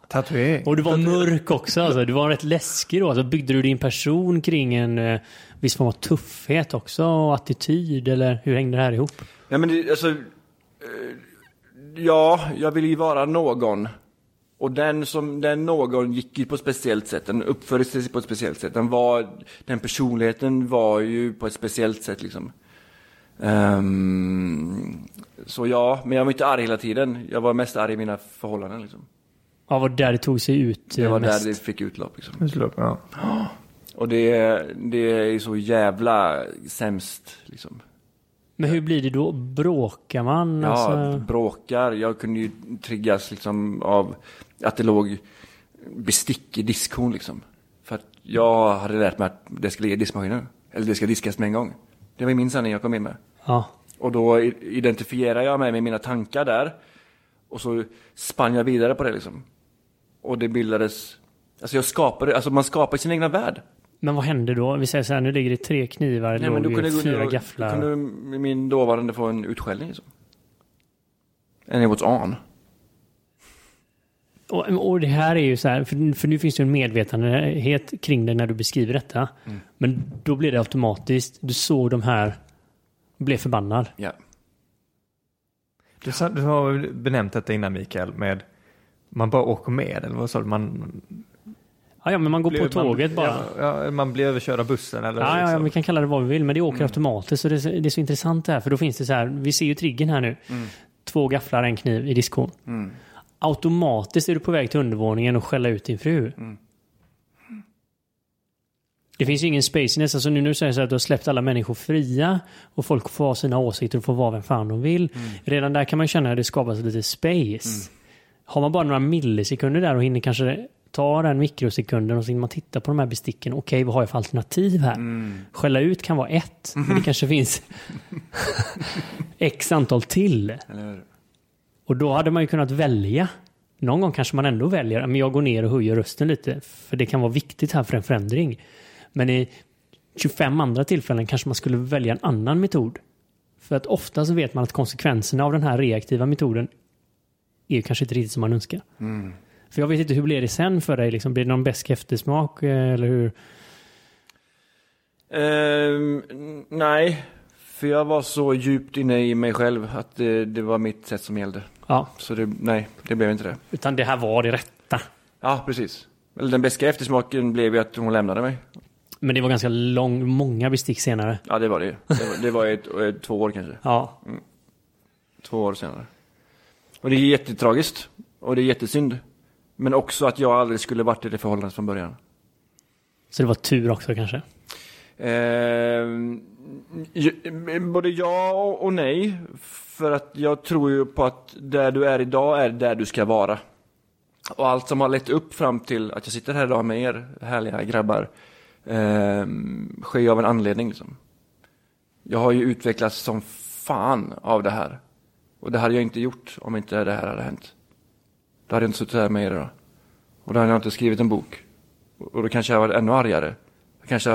Tatuering. Och du var mörk också. Alltså. Du var rätt läskig då. Alltså, byggde du din person kring en eh, viss form av tuffhet också och attityd? Eller hur hängde det här ihop? Nej men det, alltså, eh, ja, jag ville ju vara någon. Och den som, den någon gick ju på ett speciellt sätt, den uppförde sig på ett speciellt sätt. Den var, den personligheten var ju på ett speciellt sätt liksom. Ehm, så ja, men jag var inte arg hela tiden. Jag var mest arg i mina förhållanden liksom. Ja, var det där det tog sig ut Det eh, var mest? där det fick utlopp liksom. Ja. Och det, det är så jävla sämst liksom. Men hur blir det då? Bråkar man? Ja, Alltså... bråkar. Jag kunde ju triggas liksom av att det låg bestick i diskhon liksom. För att jag hade lärt mig att det ska ligga i diskmaskinen. Eller det ska diskas med en gång. Det var min sanning jag kom in med. Ja. Och då i- identifierar jag mig med mina tankar där. Och så spann jag vidare på det liksom. Och det bildades, alltså jag skapade, alltså man skapar sin egna värld. Men vad hände då? Vi säger så här, nu ligger det tre knivar, Nej, men då kunde, fyra då, då gafflar. kunde min dåvarande få en utskällning liksom. And it was on. Och, och det här är ju så här, för, för nu finns det en medvetenhet kring det när du beskriver detta. Mm. Men då blir det automatiskt, du såg de här, blev förbannad. Ja. Du, sa, du har benämnt detta innan Mikael med man bara åker med eller vad sa du? Man, Ja, ja, men man går på tåget man, bara. Ja, ja, man blir överkörd av bussen eller Ja, ja, ja, liksom. vi kan kalla det vad vi vill, men det åker Mm. automatiskt. Så det, är så- det är så intressant det här, för då finns det så här, vi ser ju triggen här nu. Mm. Två gafflar, en kniv i diskon. Mm. Automatiskt är du på väg till undervåningen och skälla ut din fru. Mm. Det finns ju ingen spaciness. Alltså nu när du säger så att du har släppt alla människor fria och folk får ha sina åsikter och får vara vem fan de vill. Mm. Redan där kan man känna att det skapas lite space. Har man bara några millisekunder där och hinner kanske ta den mikrosekunden och så man titta på de här besticken. Okej, vad har jag för alternativ här? Mm. Skälla ut kan vara ett, men det [laughs] kanske finns [laughs] x antal till. Och då hade man ju kunnat välja. Någon gång kanske man ändå väljer, men jag går ner och höjer rösten lite, för det kan vara viktigt här för en förändring. Men i 25 andra tillfällen kanske man skulle välja en annan metod. För att ofta så vet man att konsekvenserna av den här reaktiva metoden är kanske inte riktigt som man önskar. Mm. För jag vet inte, hur blir det sen för dig? Liksom, blir det någon besk eftersmak? eh, Eller hur? N- nej, för jag var så djupt inne i mig själv att det, det var mitt sätt som gällde. Ja, Så det, nej, det blev inte det. utan det här var det rätta. Ja, precis. Eller den beska eftersmaken blev ju att hon lämnade mig. Men det var ganska lång, många bestick senare. Ja, det var det ju. Det var, det var ett, ett, två år kanske. Ja, Två år senare. Och det är jättetragiskt. Och det är jättesynd. Men också att jag aldrig skulle varit i det förhållandet från början. Så det var tur också kanske? Eh, både ja och nej. För att jag tror ju på att där du är idag är där du ska vara. Och allt som har lett upp fram till att jag sitter här idag med er härliga grabbar eh, sker ju av en anledning. Liksom. Jag har ju utvecklats som fan av det här. Och det hade jag inte gjort om inte det här hade hänt. Då hade jag inte suttit här med er idag. Och då hade jag inte skrivit en bok. Och då kanske jag varit ännu argare. Jag kanske,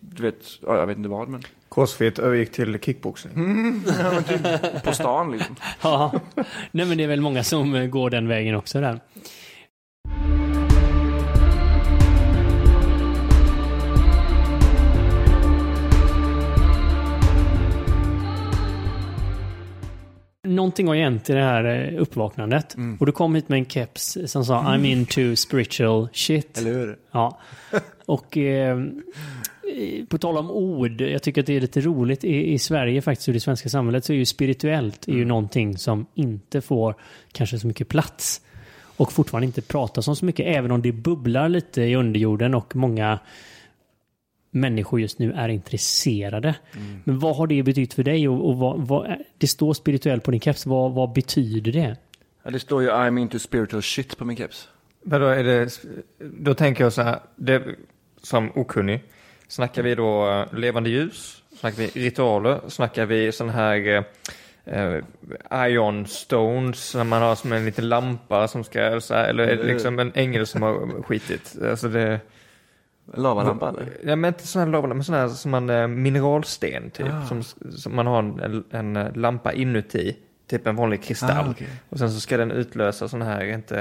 du vet, ja, jag vet inte vad men. Crossfit övergick till kickboxing. Ja, men typ på stan liksom. [laughs] Ja, nej men det är väl många som går den vägen också där. Någonting har hänt i det här eh, uppvaknandet. Och du kom hit med en keps som sa I'm into spiritual shit. Eller hur? Ja. Och eh, på tal om ord, jag tycker att det är lite roligt. I, i Sverige faktiskt, i det svenska samhället, så är ju spirituellt är ju någonting som inte får kanske så mycket plats. Och fortfarande inte pratas om så mycket, även om det bubblar lite i underjorden och många människor just nu är intresserade. Men vad har det betytt för dig? Och, och vad, vad, det står spirituellt på din keps. Vad, vad betyder det? Ja, det står ju I'm into spiritual shit på min keps. Vadå är det, då tänker jag så här, det, som okunnig, snackar vi då eh, levande ljus, snackar vi ritualer, snackar vi sån här eh, eh, ion stones, när man har som en liten lampa som ska, så här, eller är det liksom en ängel som har skitit? Alltså det, Lavalampa eller? ja men inte sån här lava, men sån här som man, eh, mineralsten typ, Ah. som, som man har en, en eh, lampa inuti, typ en vanlig kristall. Ah, okej. Och sen så ska den utlösa sån här, inte,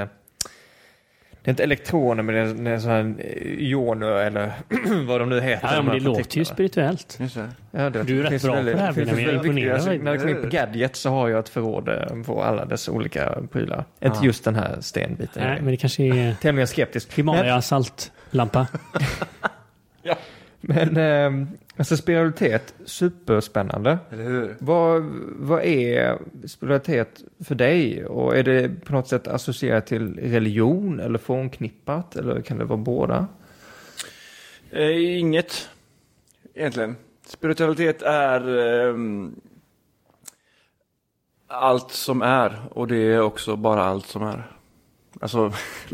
det är inte elektroner men det är, det är sån här ioner eller [clears throat] vad de nu heter. Ja, de men det låter ju spirituellt. Just det. Ja, det, Du är rätt bra väldigt- på det här, Benjamin. Jag alltså, När jag kommer in på gadgets så har jag ett förråd eh, på alla dessa olika prylar. Inte Ah. just den här stenbiten. Nej, men det kanske är Tämligen skeptisk. Men, Himalaya saltlampa. [laughs] men eh, alltså spiritualitet, superspännande. Eller hur? Vad, vad är spiritualitet för dig? Och är det på något sätt associerat till religion eller förknippat? Eller kan det vara båda? Eh, inget, egentligen. Spiritualitet är ehm, allt som är och det är också bara allt som är. Alltså, [laughs]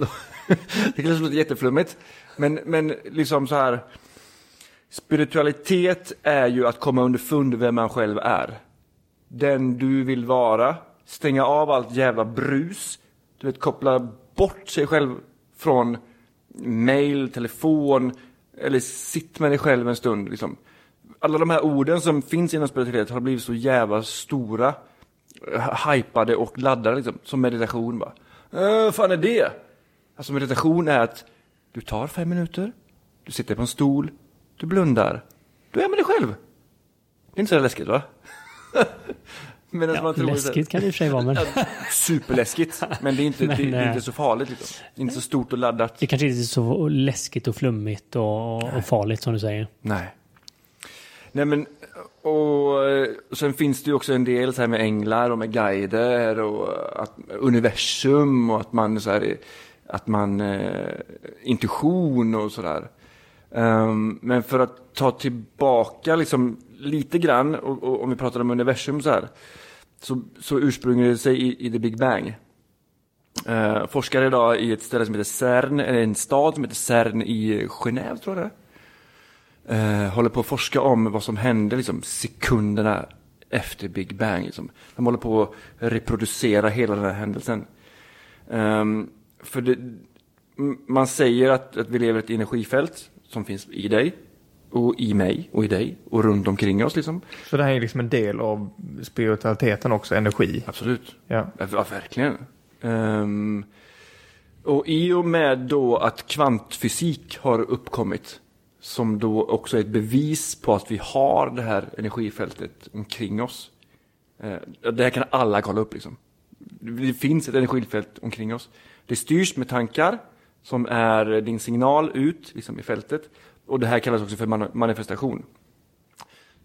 det kanske låter jätteflummigt, men, men liksom så här. Spiritualitet är ju att komma underfund vem man själv är. Den du vill vara, stänga av allt jävla brus, du vet koppla bort sig själv från mail, telefon, eller sitt med dig själv en stund. Liksom. Alla de här orden som finns inom spiritualitet har blivit så jävla stora, hypade och laddade liksom, som meditation. Bara. Äh, vad fan är det? Alltså meditation är att du tar fem minuter, du sitter på en stol, du blundar, du är med dig själv. Det är inte så läskigt va? [laughs] Medan Ja, man tror läskigt kan det i och för sig vara, men [laughs] Superläskigt, men det är inte, Men, det, det är eh, inte så farligt. Liksom. Det är inte så stort och laddat. det kanske inte är så läskigt och flummigt och, och farligt som du säger. Nej. Nej men, och eh, sen finns det ju också en del så här med änglar och med guider och att, universum och att man så här, att man, eh, intuition och sådär. Um, men för att ta tillbaka liksom lite grann, och, och, om vi pratar om universum så här, så, så ursprungar det sig i, i the Big Bang. Uh, forskare idag i ett ställe som heter CERN, eller en stad som heter CERN i Genève tror jag det är ehm, håller på att forska om vad som hände liksom, sekunderna efter Big Bang. Liksom. De håller på att reproducera hela den här händelsen. Um, för det, man säger att, att vi lever i ett energifält som finns i dig, och i mig, och i dig, och runt omkring oss. Liksom. Så det här är liksom en del av spiritualiteten också, energi. Absolut. Ja. Ja, verkligen. Ehm, och i och med då att kvantfysik har uppkommit, som då också är ett bevis på att vi har det här energifältet omkring oss. Eh, det här kan alla kolla upp liksom. Det finns ett energifält omkring oss. Det styrs med tankar, som är din signal ut liksom, i fältet. Och det här kallas också för man- manifestation.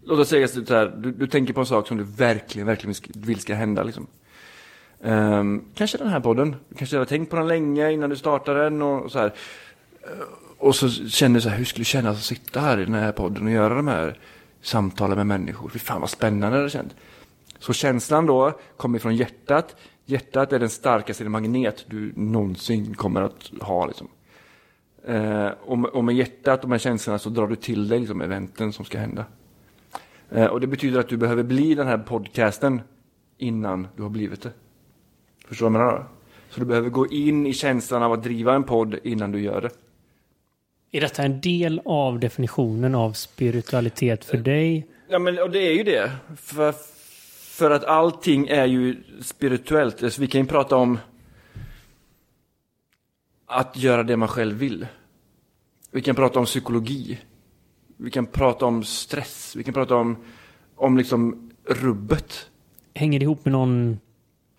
Låt oss säga så här, du, du tänker på en sak som du verkligen, verkligen vill ska hända. Liksom. Um, kanske den här podden. Du kanske har tänkt på den länge innan du startar den. Och så här. Eh, och så känner du så här, hur skulle det kännas att sitta här i den här podden och göra de här samtalen med människor? Fy fan vad spännande det känns. Så känslan då kommer från hjärtat. Hjärtat är den starkaste magnet du någonsin kommer att ha. Liksom. Eh, och, och med hjärtat och med känslorna så drar du till dig liksom, eventen som ska hända. Eh, och det betyder att du behöver bli den här podcasten innan du har blivit det. Förstår du vad jag menar? Så du behöver gå in i känslan av att driva en podd innan du gör det. Är detta en del av definitionen av spiritualitet för dig? Ja, men och det är ju det. För, för att allting är ju spirituellt. Alltså, vi kan ju prata om att göra det man själv vill. Vi kan prata om psykologi. Vi kan prata om stress. Vi kan prata om, om liksom rubbet. Hänger det ihop med någon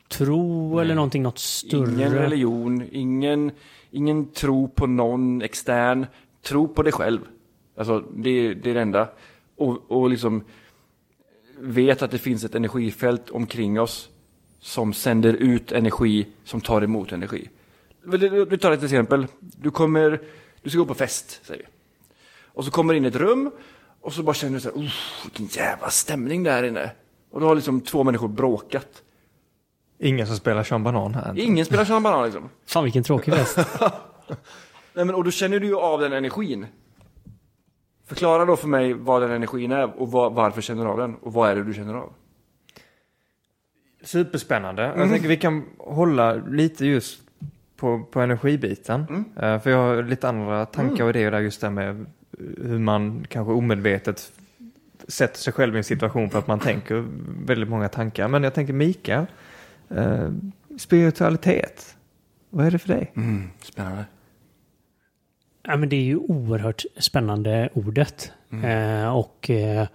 tro eller någonting, något större? Ingen religion, ingen, ingen tro på någon extern. Tro på dig själv. Alltså, det, det är det enda. Och, och liksom vet att det finns ett energifält omkring oss som sänder ut energi, som tar emot energi. Du tar ett exempel. Du, kommer, du ska gå på fest, säger vi. Och så kommer du in i ett rum och så bara känner du så här, vilken jävla stämning där inne. Och då har liksom två människor bråkat. Ingen som spelar Sean Banan här. Ingen spelar Sean Banan liksom. Fan vilken tråkig fest. [laughs] Nej, men, och då känner du ju av den energin. Förklara då för mig vad den energin är och var, varför känner du av den och vad är det du känner av? Superspännande. Jag tänker vi kan hålla lite just på, på energibiten. Mm. Eh, för jag har lite andra tankar och idéer där just där med hur man kanske omedvetet sätter sig själv i en situation för att man tänker väldigt många tankar. Men jag tänker Mikael, eh, spiritualitet, vad är det för dig? Mm, spännande. Ja, men det är ju oerhört spännande ordet. Eh, och eh,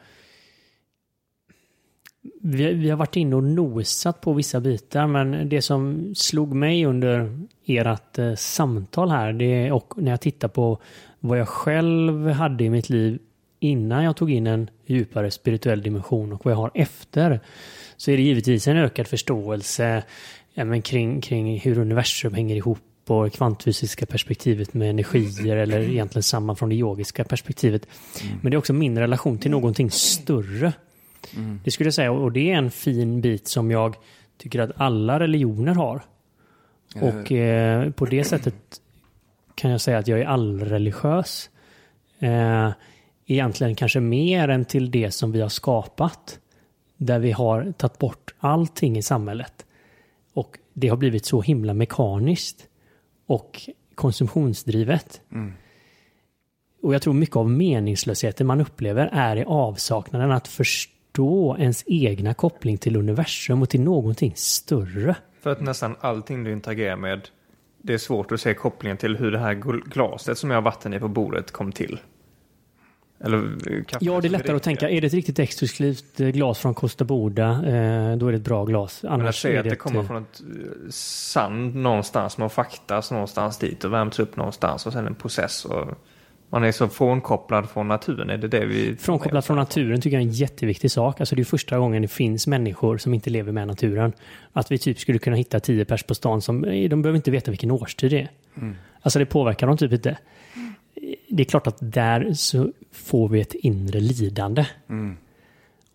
vi, vi har varit inne och nosat på vissa bitar, men det som slog mig under ert eh, samtal här, det, och när jag tittar på vad jag själv hade i mitt liv innan jag tog in en djupare spirituell dimension och vad jag har efter, så är det givetvis en ökad förståelse ja, men kring, kring hur universum hänger ihop och det kvantfysiska perspektivet med energier eller egentligen samma från det yogiska perspektivet. Men det är också min relation till någonting större. Det skulle jag säga och det är en fin bit som jag tycker att alla religioner har. Och eh, på det sättet kan jag säga att jag är allreligiös. Eh, egentligen kanske mer än till det som vi har skapat. Där vi har tagit bort allting i samhället. Och det har blivit så himla mekaniskt och konsumtionsdrivet. Och jag tror mycket av meningslösheten man upplever är i avsaknaden att förstå ens egna koppling till universum och till någonting större. För att nästan allting du interagerar med, det är svårt att se kopplingen till hur det här gl- glaset som jag har vatten i på bordet kom till. Eller eh, Ja, det är lättare att tänka, är det ett riktigt exklusivt eh, glas från Costa Boda, eh, då är det ett bra glas. Men jag Annars är att det ett, kommer från ett sand någonstans som har någonstans dit och värmts upp någonstans och sen en process. Och man är så frånkopplad från naturen. Är det det vi... Frånkopplat från naturen tycker jag är en jätteviktig sak. Alltså det är första gången det finns människor som inte lever med naturen. Att vi typ skulle kunna hitta tio pers på stan som, de behöver inte veta vilken årstid det är. Alltså det påverkar dem typ inte. Det är klart att där så får vi ett inre lidande.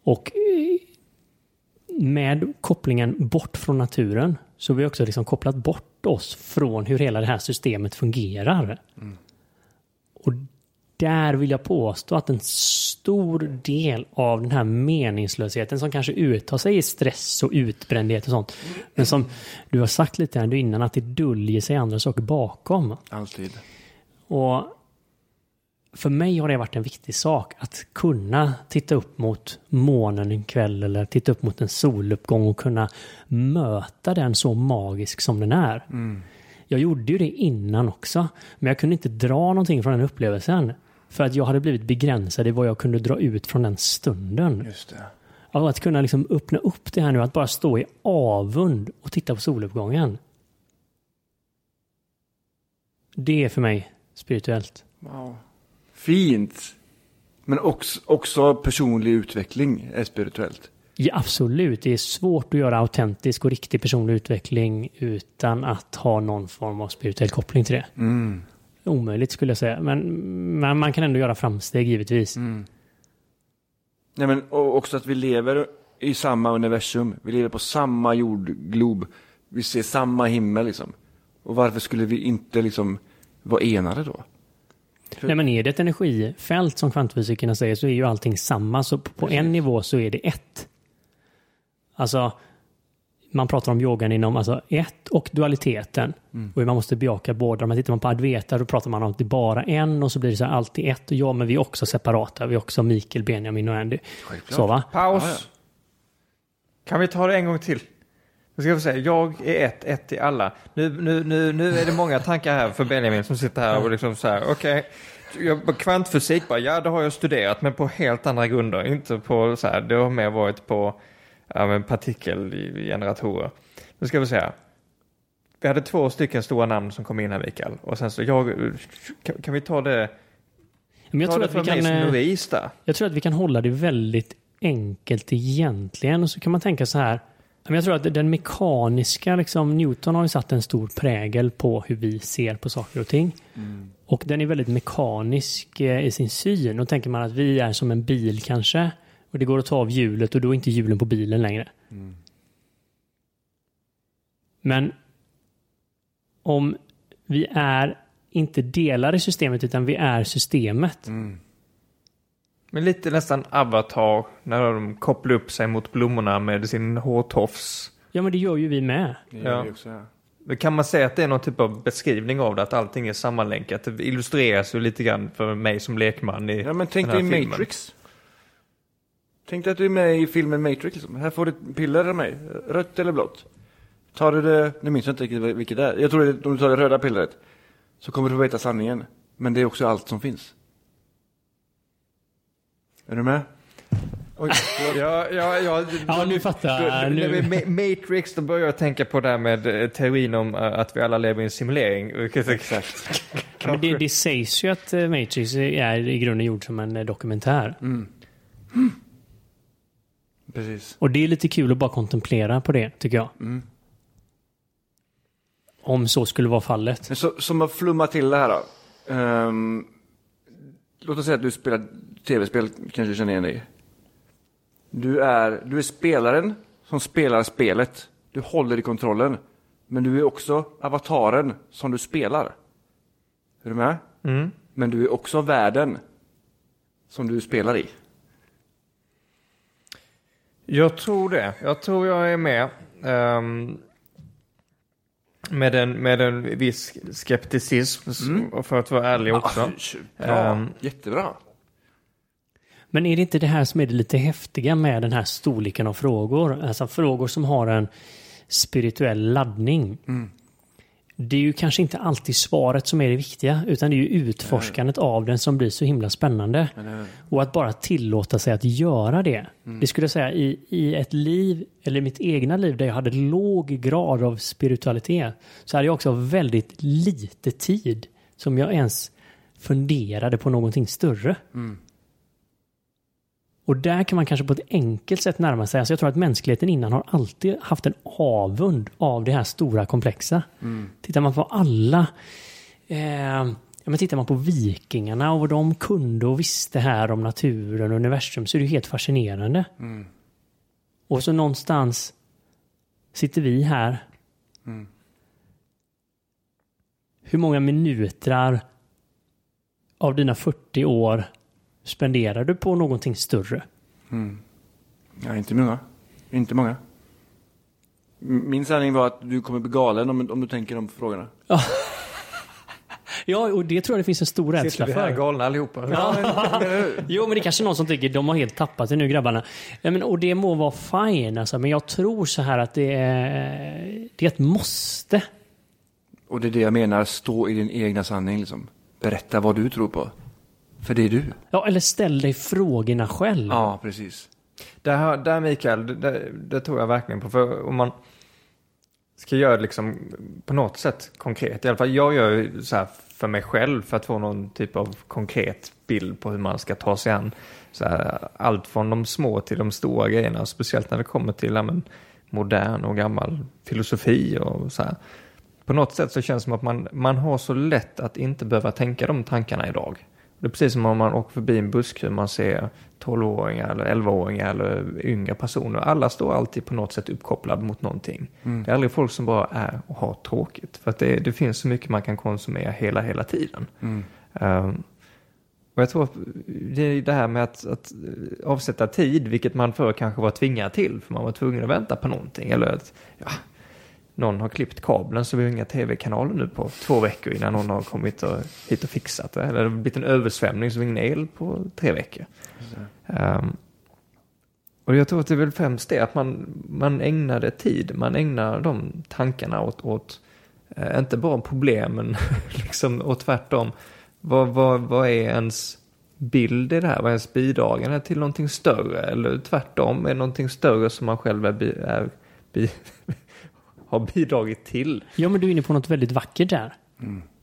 Och eh, med kopplingen bort från naturen så har vi också liksom kopplat bort oss från hur hela det här systemet fungerar. Och där vill jag påstå att en stor del av den här meningslösheten som kanske uttar sig i stress och utbrändhet och sånt. Men som du har sagt lite här innan att det döljer sig andra saker bakom. Alltid. Och för mig har det varit en viktig sak att kunna titta upp mot månen en kväll eller titta upp mot en soluppgång och kunna möta den så magisk som den är. Jag gjorde ju det innan också, men jag kunde inte dra någonting från den upplevelsen. För att jag hade blivit begränsad i vad jag kunde dra ut från den stunden. Just det. Alltså att kunna liksom öppna upp det här nu, att bara stå i avund och titta på soluppgången. Det är för mig spirituellt. Wow. Fint. Men också, också personlig utveckling är spirituellt. Ja, absolut. Det är svårt att göra autentisk och riktig personlig utveckling utan att ha någon form av spirituell koppling till det. omöjligt skulle jag säga. Men, men man kan ändå göra framsteg givetvis. Mm. Nej, men och också att vi lever i samma universum. Vi lever på samma jordglob. Vi ser samma himmel liksom. Och varför skulle vi inte liksom vara enade då? Nej, men är det ett energifält som kvantfysikerna säger så är ju allting samma. Så på Precis. en nivå så är det ett. Alltså, man pratar om yogan inom alltså ett och dualiteten. Mm. Och man måste bejaka båda. Men tittar man på Advaita då pratar man om att det är bara en och så blir det så här alltid ett. Och ja, men vi är också separata. Vi är också Mikael, Benjamin och Andy. Självklart. Så va? Paus. Ja, ja. Kan vi ta det en gång till? Nu ska vi säga, jag är ett, ett i alla. Nu, nu, nu, nu är det många tankar här för Benjamin som sitter här och liksom så här, okej. Jag- Kvantfysik bara, ja det har jag studerat men på helt andra grunder. Inte på så här, det har mer varit på ja, partikelgeneratorer. Nu ska vi säga. Vi hade två stycken stora namn som kom in här Mikael. Och sen så jag, kan, kan vi ta det, Men jag ta tror, det att vi kan, eh, där? jag tror att vi kan hålla det väldigt enkelt egentligen. Och så kan man tänka så här. Men Jag tror att den mekaniska, liksom, Newton har ju satt en stor prägel på hur vi ser på saker och ting. Och den är väldigt mekanisk eh, i sin syn. Och tänker man att vi är som en bil kanske. Och det går att ta av hjulet och då är inte hjulen på bilen längre. Men om vi är inte delar i systemet utan vi är systemet. Mm. Men lite nästan Avatar när de kopplar upp sig mot blommorna med sin hårtofs. Ja men det gör ju vi med. Det Ja. vi också, ja. Men Kan man säga att det är någon typ av beskrivning av det, att allting är sammanlänkat? Det illustreras ju lite grann för mig som lekman i Ja, men tänk dig filmen. Matrix. Tänk dig att du är med i filmen Matrix. Liksom. Här får du ett piller av mig. Rött eller blått. Tar du det, nu minns jag inte riktigt vilket det är. Jag tror är, om du tar det röda pillret. Så kommer du få veta sanningen. Men det är också allt som finns. Är du med? Oj, Ja, ja, ja. Ja, nu fattar jag. Nu- När vi Ma- Matrix, då börjar jag tänka på det här med eh, teorin om eh, att vi alla lever i en simulering. [laughs] Exakt. Men det, det sägs ju att eh, Matrix är i grunden gjord som en dokumentär. Mm. Precis. Och det är lite kul att bara kontemplera på det, tycker jag. Mm. Om så skulle vara fallet. Men så, som att flumma till det här då. Ehm, låt oss säga att du spelar tv-spel, kanske känner igen dig. Du är, du är spelaren som spelar spelet. Du håller i kontrollen. Men du är också avataren som du spelar. Är du med? Mm. Men du är också världen som du spelar i. Jag tror det. Jag tror jag är med. Ehm, med, en, med en viss skepticism, och för att vara ärlig också. Ah, [laughs] bra, Ehm. jättebra. Men är det inte det här som är det lite häftiga med den här storleken av frågor? Alltså frågor som har en spirituell laddning. Det är ju kanske inte alltid svaret som är det viktiga, utan det är ju utforskandet av den som blir så himla spännande. Och att bara tillåta sig att göra det. Det skulle jag säga i, i ett liv, eller mitt egna liv där jag hade låg grad av spiritualitet, så hade jag också väldigt lite tid som jag ens funderade på någonting större. Och där kan man kanske på ett enkelt sätt närma sig. Alltså jag tror att mänskligheten innan har alltid haft en avund av det här stora komplexa. Tittar man på alla eh, ja, men tittar man på vikingarna och vad de kunde och visste här om naturen och universum så är det helt fascinerande. Och så någonstans sitter vi här. Hur många minuter av dina 40 år spenderar du på någonting större? Ja, inte många. Inte många. Min sanning var att du kommer bli galen om, om du tänker de frågorna. [laughs] Ja, och det tror jag det finns en stor rädsla Sitter vi här för. galna allihopa? [laughs] Jo, men det är kanske någon som tycker de har helt tappat det nu grabbarna. Ja, men, och det må vara fine alltså, men jag tror så här att det är, det är ett måste. Och det är det jag menar, stå i din egna sanning liksom. Berätta vad du tror på. För det är du. Ja, eller ställ dig frågorna själv. Ja, precis. Det här, där Mikael, det, det, tror jag verkligen på. För om man ska göra det liksom på något sätt konkret. I alla fall jag gör så här för mig själv för att få någon typ av konkret bild på hur man ska ta sig an. Så här, allt från de små till de stora grejerna. Speciellt när det kommer till ja, men, modern och gammal filosofi och så här. på något sätt så känns det som att man, man har så lätt att inte behöva tänka de tankarna idag. Det är precis som om man åker förbi en busskö man ser 12-åringar eller 11-åringar eller yngre personer. Alla står alltid på något sätt uppkopplade mot någonting. Det är aldrig folk som bara är och har tråkigt. För att det, det finns så mycket man kan konsumera hela, hela tiden. Um, och jag tror att det är det här med att, att avsätta tid, vilket man förr kanske var tvingad till, för man var tvungen att vänta på någonting. Eller att ja, någon har klippt kabeln så vi har inga tv-kanaler nu på två veckor innan någon har kommit och, hit och fixat det. Eller det har blivit en översvämning så vi har ingen el på tre veckor. Um, och jag tror att det är väl främst det att man, man ägnade tid, man ägnar de tankarna åt, åt eh, inte bara problemen, [laughs] liksom, och tvärtom. Vad, vad, vad är ens bild i det här? Vad är ens bidragande till någonting större? Eller tvärtom, är det någonting större som man själv är, bi, är bi, [laughs] har bidragit till? Ja, men du är inne på något väldigt vackert där.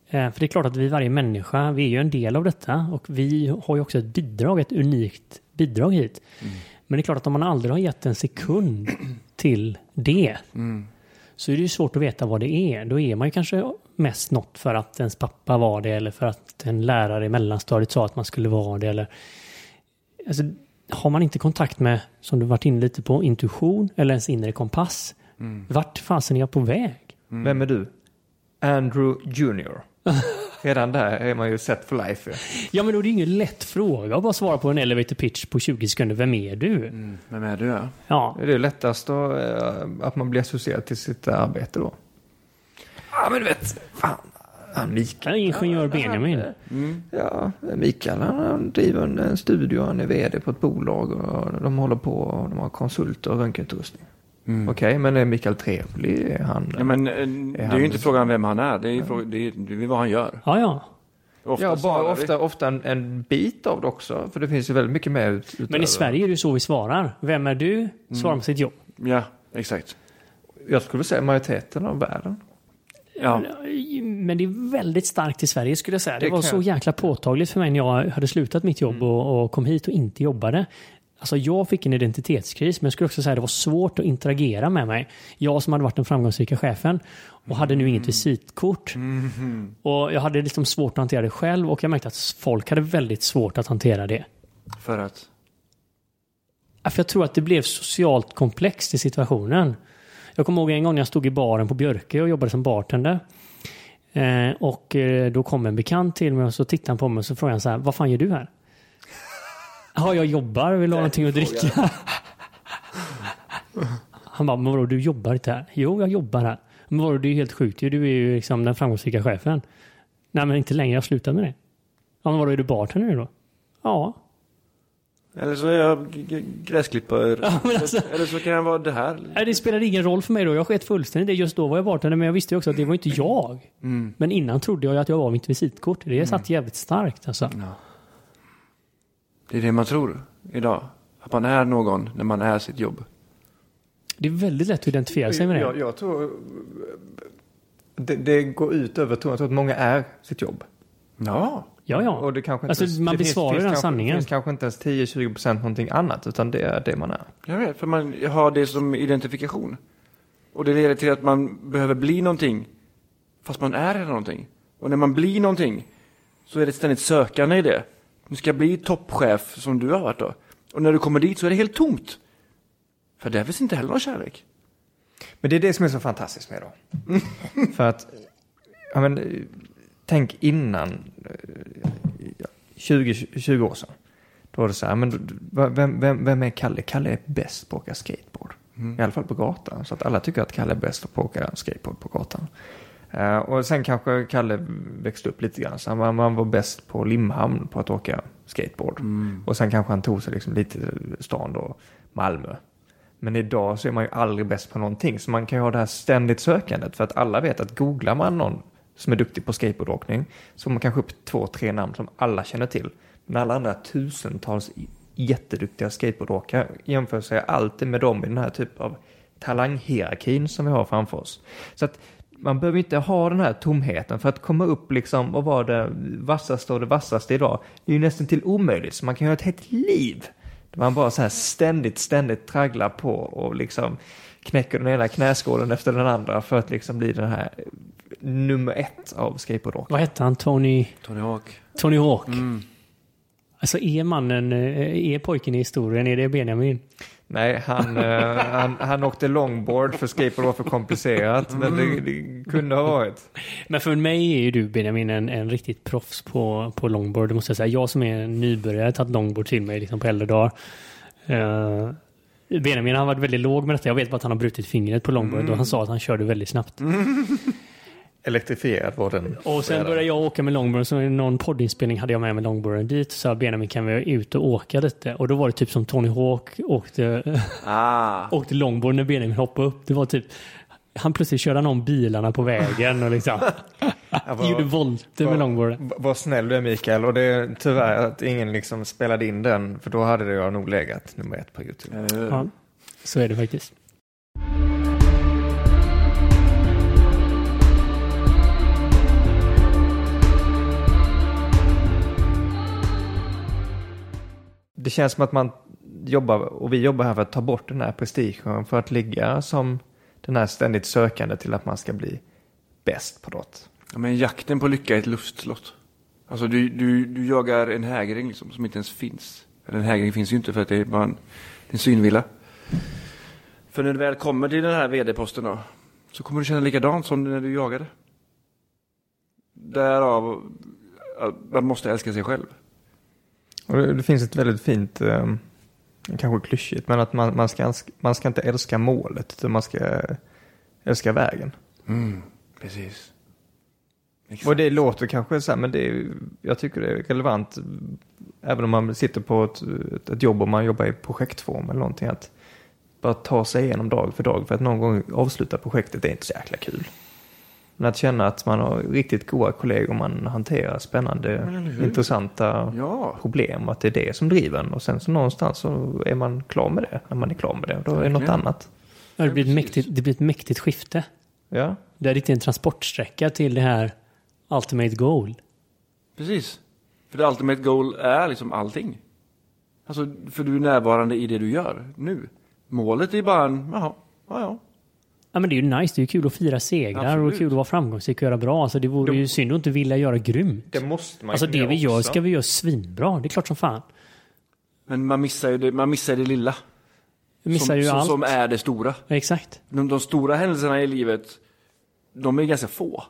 Eh, För det är klart att vi, varje människa, vi är ju en del av detta och vi har ju också ett bidrag, ett unikt bidrag hit. Men det är klart att om man aldrig har gett en sekund till det så är det ju svårt att veta vad det är. Då är man ju kanske mest något för att ens pappa var det eller för att en lärare i mellanstadiet sa att man skulle vara det. Eller... Alltså, har man inte kontakt med, som du varit inne lite på, intuition eller ens inre kompass. Vart fasen är jag på väg? Vem är du? Andrew Junior. [laughs] Redan där är man ju set for life. ju. Ja, men då är det ju ingen lätt fråga att bara svara på en elevator pitch på 20 sekunder. Vem är du? Vem är du? Ja? Ja, Det är lättast då, eh, att man blir associerad till sitt arbete då. Ja, men du vet, fan. Han Mikael. ingenjör Benjamin. Ja, Mikael han, han driver en, en studio, han är vd på ett bolag och de håller på och de har konsulter och röntgenutrustning. Okej, men är Mikael trevlig? Är han... Ja, men, eh, det är han- ju inte frågan vem han är, det är, fråga, det är, det är vad han gör. Ja, ja. Ofta ja, bara ofta, ofta en, en bit av det också, för det finns ju väldigt mycket mer ut, utöver. Men i Sverige är det ju så vi svarar. Vem är du? Svarar på sitt jobb. Ja, exakt. Jag skulle säga majoriteten av världen. Ja. Men det är väldigt starkt i Sverige skulle jag säga. Det, Det var så jäkla påtagligt för mig när jag hade slutat mitt jobb och, och kom hit och inte jobbade. Alltså jag fick en identitetskris, men jag skulle också säga att det var svårt att interagera med mig. Jag som hade varit den framgångsrika chefen och hade nu inget visitkort. Och jag hade liksom svårt att hantera det själv och jag märkte att folk hade väldigt svårt att hantera det. För att? För jag tror att det blev socialt komplext i situationen. Jag kommer ihåg en gång när jag stod i baren på Björke och jobbade som bartender. Eh, och eh, då kom en bekant till mig och så tittade han på mig och så frågade han så här, vad fan gör du här? Ja, jag jobbar, vill du ha någonting att dricka? Han bara, men vadå, du jobbar inte här? Jo, jag jobbar här. Men vadå, det är ju helt sjukt ju. Du är ju liksom den framgångsrika chefen. Nej, men inte längre, jag har slutat med det. Ja, men vadå, är du bartender nu då? Ja. Eller så är jag gräsklippare. [laughs] Ja, alltså- Eller så kan jag vara det här. Nej, det spelade ingen roll för mig då. Jag sket fullständigt det. Just då var jag bartender, men jag visste ju också att det var inte jag. Men innan trodde jag att jag var mitt visitkort. Det satt jävligt starkt alltså. Det är det man tror idag. Att man är någon när man är sitt jobb. Det är väldigt lätt att identifiera sig med det. Jag, jag tror det, det går ut över, tror jag tror att många är sitt jobb. Ja. Ja, ja. Och det kanske Alltså, inte, man det besvarar finns den kanske, sanningen. Det finns kanske inte ens 10-20% någonting annat, utan det är det man är. Jag vet, för man har det som identifikation. Och det leder till att man behöver bli någonting. Fast man är redan någonting. Och när man blir någonting så är det ett ständigt sökande i det. Nu ska bli toppchef som du har varit då. Och när du kommer dit så är det helt tomt. För där finns inte heller någon kärlek. Men det är det som är så fantastiskt med då. [laughs] För att, ja men, eh, tänk innan, eh, ja, 20, 20 år sedan. Då var det så här, men vem, vem, vem är Kalle? Kalle är bäst på att åka skateboard. I alla fall på gatan. Så att alla tycker att Kalle är bäst på att åka skateboard på gatan. Eh, och sen kanske Kalle växte upp lite grann. Så han, man var bäst på Limhamn på att åka skateboard. Och sen kanske han tog sig liksom lite stan då, Malmö. Men idag så är man ju aldrig bäst på någonting. Så man kan ju ha det här ständigt sökandet. För att alla vet att googlar man någon som är duktig på skateboardåkning så får man kanske upp två, tre namn som alla känner till. Men alla andra tusentals jätteduktiga skateboardåkare jämför sig alltid med dem i den här typ av talanghierarkin som vi har framför oss. Så att man behöver inte ha den här tomheten för att komma upp liksom och vara det vassaste och det vassaste idag. Det är ju nästan till omöjligt. Så man kan göra ett helt liv Där man bara så här ständigt, ständigt tragglar på och liksom knäcker den ena knäskålen efter den andra för att liksom bli den här nummer ett av skateboardrock. Vad hette han? Tony, Tony Hawk. Tony Hawk? Mm. Alltså är mannen, eh, är pojken i historien, är det Benjamin? Nej, han, eh, han, han åkte longboard för skateboard var för komplicerat, men det, det kunde ha varit. Men för mig är ju du Benjamin en, en riktigt proffs på, på longboard, det måste jag säga. Jag som är en nybörjare har tagit longboard till mig liksom på äldre dagar. Eh, Benjamin har varit väldigt låg med detta. Jag vet bara att han har brutit fingret på longboard och han sa att han körde väldigt snabbt. [laughs] Elektrifierad var den. Och sen började jag åka med longboard. Så i någon poddinspelning hade jag med mig longboarden dit. Så sa Benjamin kan vi ut och åka lite? Och då var det typ som Tony Hawk åkte, Ah. [laughs] åkte longboard när Benjamin hoppade upp. Det var typ han plötsligt körde om bilarna på vägen och liksom [laughs] Jag gjorde volter med longboarden. Vad snäll du är Mikael och det är tyvärr att ingen liksom spelade in den för då hade jag nog legat nummer ett på Youtube. Ja, så är det faktiskt. Det känns som att man jobbar, och vi jobbar här för att ta bort den här prestigen för att ligga som den här ständigt sökande till att man ska bli bäst på något. Ja, men jakten på lycka är ett luftslott. Alltså du, du, du jagar en hägring liksom, som inte ens finns. Eller en hägring finns ju inte för att det är bara en, en synvilla. För när du väl kommer till den här vd-posten då, så kommer du känna likadant som när du jagade. Därav, man måste älska sig själv. Och det, det finns ett väldigt fint, eh, kanske klyschigt, men att man, man, ska, man ska inte älska målet, utan man ska älska vägen. Mm, precis. Exakt. Och det låter kanske så här, men det är, jag tycker det är relevant, även om man sitter på ett, ett, jobb och man jobbar i projektform eller någonting, att bara ta sig igenom dag för dag, för att någon gång avsluta projektet är inte så jäkla kul. Men att känna att man har riktigt goda kollegor, man hanterar spännande, intressanta Ja, problem och att det är det som driver en. Och sen så någonstans så är man klar med det, när man är klar med det. Då är det något annat. Ja, det, blir ett mäktigt, det blir ett mäktigt skifte. Ja, Det är inte en transportsträcka till det här ultimate goal. precis. För det ultimate goal är liksom allting. Alltså, för du är närvarande i det du gör nu. Målet är bara en, jaha, ja, ja. Ja, men det är ju nice. Det är ju kul att fira segrar Absolut. och kul att vara framgångsrik och göra bra. Alltså, det vore ju synd att inte vilja göra grymt. det måste man Alltså det vi gör också. ska vi göra svinbra. Det är klart som fan. Men man missar ju det, man missar det lilla. Vi missar som, ju som, allt. som är det stora. Exakt. De, de stora händelserna i livet, de är ganska få.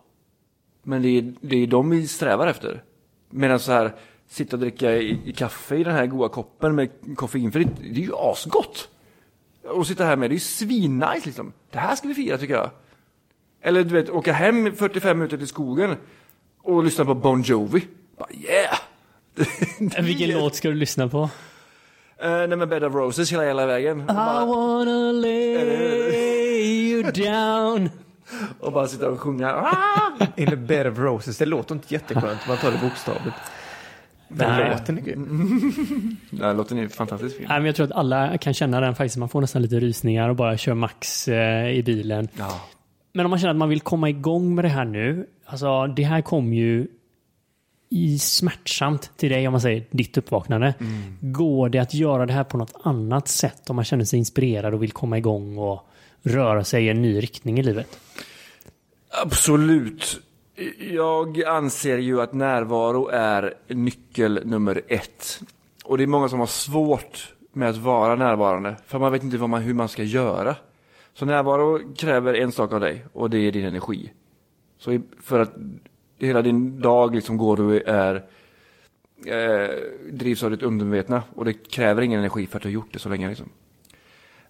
Men det är, det är de vi strävar efter. Medan så här, sitta och dricka i, i kaffe i den här goda koppen med koffeinfritt, det är ju asgott. Och sitta här med, det är ju svinnice liksom. Det här ska vi fira tycker jag. Eller du vet, åka hem 45 minuter till skogen och lyssna på Bon Jovi. Bara, yeah! [laughs] Vilken låt ska du lyssna på? Uh, nej men Bed of Roses hela jävla vägen. Bara, wanna lay you down. [laughs] och bara sitta och sjunga. Ah! The bed of roses, det låter inte jätteskönt om man tar det bokstavligt. Men Nej. [laughs] låten är grym. Den låten är fantastiskt fin. Nej, men jag tror att alla kan känna den faktiskt. Man får nästan lite rysningar och bara kör max eh, i bilen. Ja. Men om man känner att man vill komma igång med det här nu. Alltså det här kom ju i smärtsamt till dig om man säger ditt uppvaknande. Går det att göra det här på något annat sätt om man känner sig inspirerad och vill komma igång och röra sig i en ny riktning i livet? Absolut. Jag anser ju att närvaro är nyckel nummer ett. Och det är många som har svårt med att vara närvarande. För man vet inte vad man, hur man ska göra. Så närvaro kräver en sak av dig och det är din energi. Så för att hela din dag liksom går du är eh, drivs av ditt undermedvetna och det kräver ingen energi för att du har gjort det så länge. Liksom.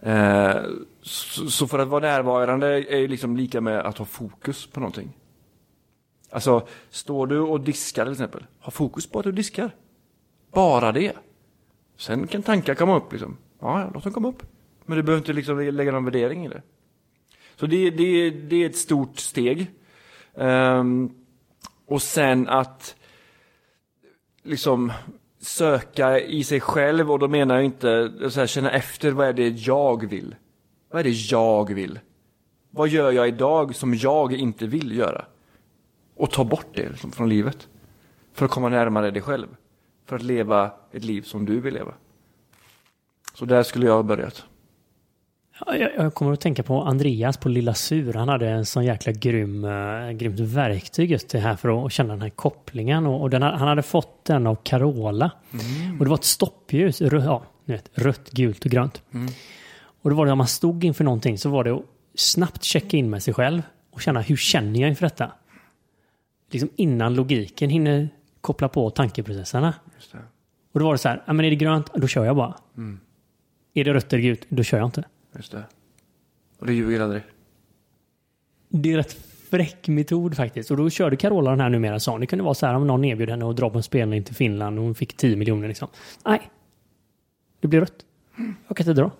Eh, så, så för att vara närvarande är liksom lika med att ha fokus på någonting. Alltså, står du och diskar till exempel, ha fokus på att du diskar. Bara det. Sen kan tankar komma upp liksom. Ja, låt dem komma upp. Men du behöver inte liksom lägga någon värdering i det. Så det, det, det är ett stort steg. Um, och sen att liksom söka i sig själv och då menar jag inte så här, känna efter vad är det jag vill. Vad är det jag vill? Vad gör jag idag som jag inte vill göra? Och ta bort det liksom, från livet. För att komma närmare dig själv. För att leva ett liv som du vill leva. Så där skulle jag ha börjat. Ja, Jag, kommer att tänka på Andreas på Lilla Sur. Han hade en sån jäkla grym, uh, grymt verktyg just det här för att känna den här kopplingen. Och, den, ha- han hade fått den av Carola. Och det var ett stoppljus. Ja, ni vet, rött, gult och grönt. Och då var det om man stod inför någonting så var det att snabbt checka in med sig själv och känna hur känner jag inför detta? Liksom innan logiken hinner koppla på tankeprocesserna. Och då var det så här, men är det grönt, då kör jag bara. Är det rött eller gult, då kör jag inte. Just det. Och det ljuger aldrig. Det är rätt fräck metod faktiskt. Och då körde Carola den här numera sa. Det kunde vara så här om någon erbjöd henne att dra på en spelning till Finland och hon fick 10 miljoner liksom. Nej. Det blir rött. Jag kan inte dra.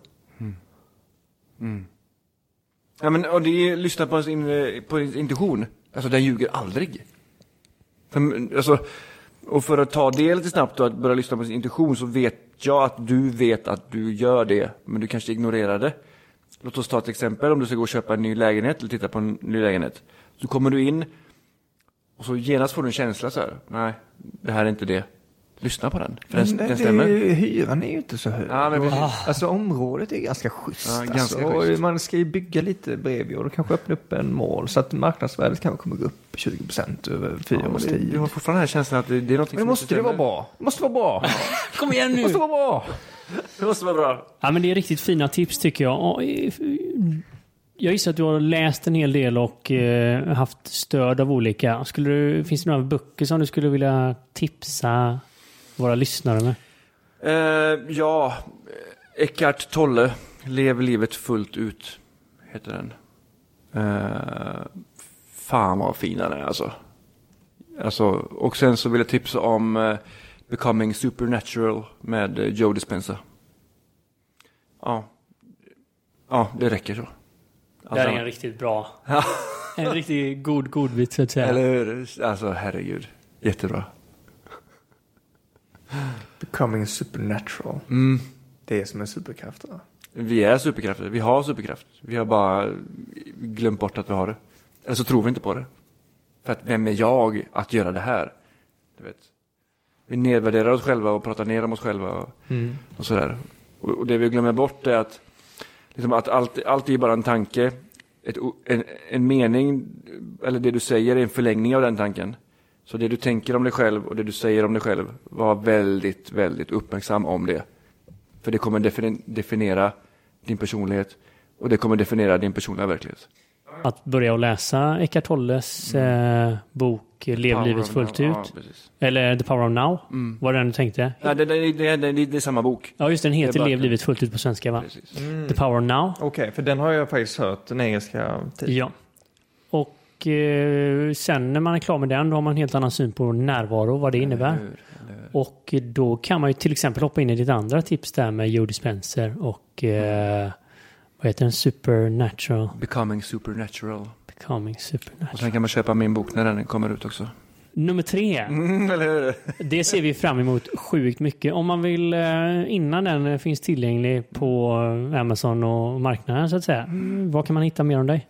Ja, men och det är, lyssna på sin, eh, på intuition. Alltså den ljuger aldrig. För, alltså, och för att ta det lite snabbt och att börja lyssna på sin intuition så vet jag att du vet att du gör det, men du kanske ignorerar det. Låt oss ta ett exempel om du ska gå och köpa en ny lägenhet eller titta på en ny lägenhet. Så kommer du in och så genast får du en känsla så här. Nej, det här är inte det. Lyssna på den, för den, Men den det, stämmer. hyran är ju inte så hög. Ja, men precis. Alltså området är ganska schysst. Ja, alltså, ganska och schysst. Man ska ju bygga lite bredvid och då kanske öppna upp en mål så att marknadsvärdet kanske kommer gå upp 20 procent över fyra Ja, men års det, tid. du har fortfarande den här känslan att det, det är något Men det måste det vara bra. Det måste vara bra. Kom igen Det nu! måste vara bra. Det måste vara bra. Ja, men det är riktigt fina tips tycker jag. Eh, Jag gissar att du har läst en hel del och eh, haft stöd av olika. Skulle du, finns det några böcker som du skulle vilja tipsa våra lyssnare med? Eh, ja, Eckart Tolle, Lev livet fullt ut, heter den. Eh, fan vad fin den är alltså. alltså. Och sen så vill jag tipsa om eh, Becoming Supernatural med eh, Joe Dispenza. Ja. ja, det räcker så. Det här är en riktigt bra... en riktigt god godbit så att säga. Eller hur? Alltså herregud, jättebra. Becoming supernatural. Mm. Det är som en superkraft. Vi är superkrafter, vi har superkraft. Vi har bara glömt bort att vi har det. Eller så tror vi inte på det. För att vem är jag att göra det här? Du vet. Vi nedvärderar oss själva och pratar ner om oss själva och, och sådär. Och, och det vi glömmer bort är att, liksom att allt, allt är bara en tanke. Ett, en, en mening, eller det du säger är en förlängning av den tanken. Så det du tänker om dig själv och det du säger om dig själv, var väldigt, väldigt uppmärksam om det. För det kommer defini- definiera din personlighet och det kommer definiera din personliga verklighet. Att börja att läsa Eckart Tolles eh, bok Lev Power livet fullt now. ut. Ja. Eller The Power of Now. Var det den du tänkte? Ja, det, det, det, det, det, det är samma bok. Ja, just den heter Lev livet fullt ut på svenska va? Precis. The Power of Now. Okej, för den har jag faktiskt hört, den engelska titeln. Ja. Och eh, sen när man är klar med den, då har man en helt annan syn på närvaro och vad det innebär. Eller hur? Eller hur? Och då kan man ju till exempel hoppa in i ditt andra tips där med Joe Dispenser och eh, vad heter den? Supernatural. Becoming supernatural. Becoming Och Supernatural. sen kan man köpa min bok när den kommer ut också. Nummer tre. Mm? Det ser vi fram emot sjukt mycket. Om man vill eh, innan den finns tillgänglig på Amazon och marknaden så att säga. Mm, Vad kan man hitta mer om dig?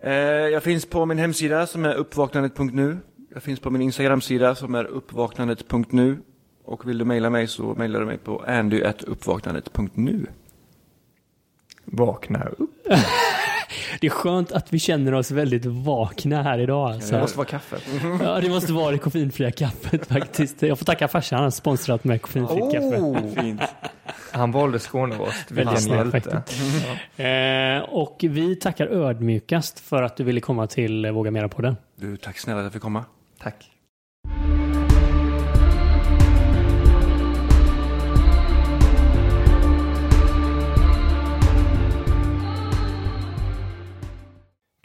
Eh, jag finns på min hemsida som är uppvaknandet.nu. Jag finns på min Instagram-sida som är uppvaknandet.nu. Och vill du mejla mig så mejlar du mig på andy.uppvaknandet.nu. Vakna upp. [laughs] Det är skönt att vi känner oss väldigt vakna här idag. Alltså. Det måste vara kaffet. [laughs] Ja, det måste vara det koffeinfria kaffet faktiskt. Jag får tacka farsan, han har sponsrat med koffeinfritt kaffe. Oh, Fint. han valde Skånerost. Vilken hjälte. Eh, och vi tackar ödmjukast för att du ville komma till eh, Våga Mera-podden. Du, tack snälla att jag fick komma. Tack.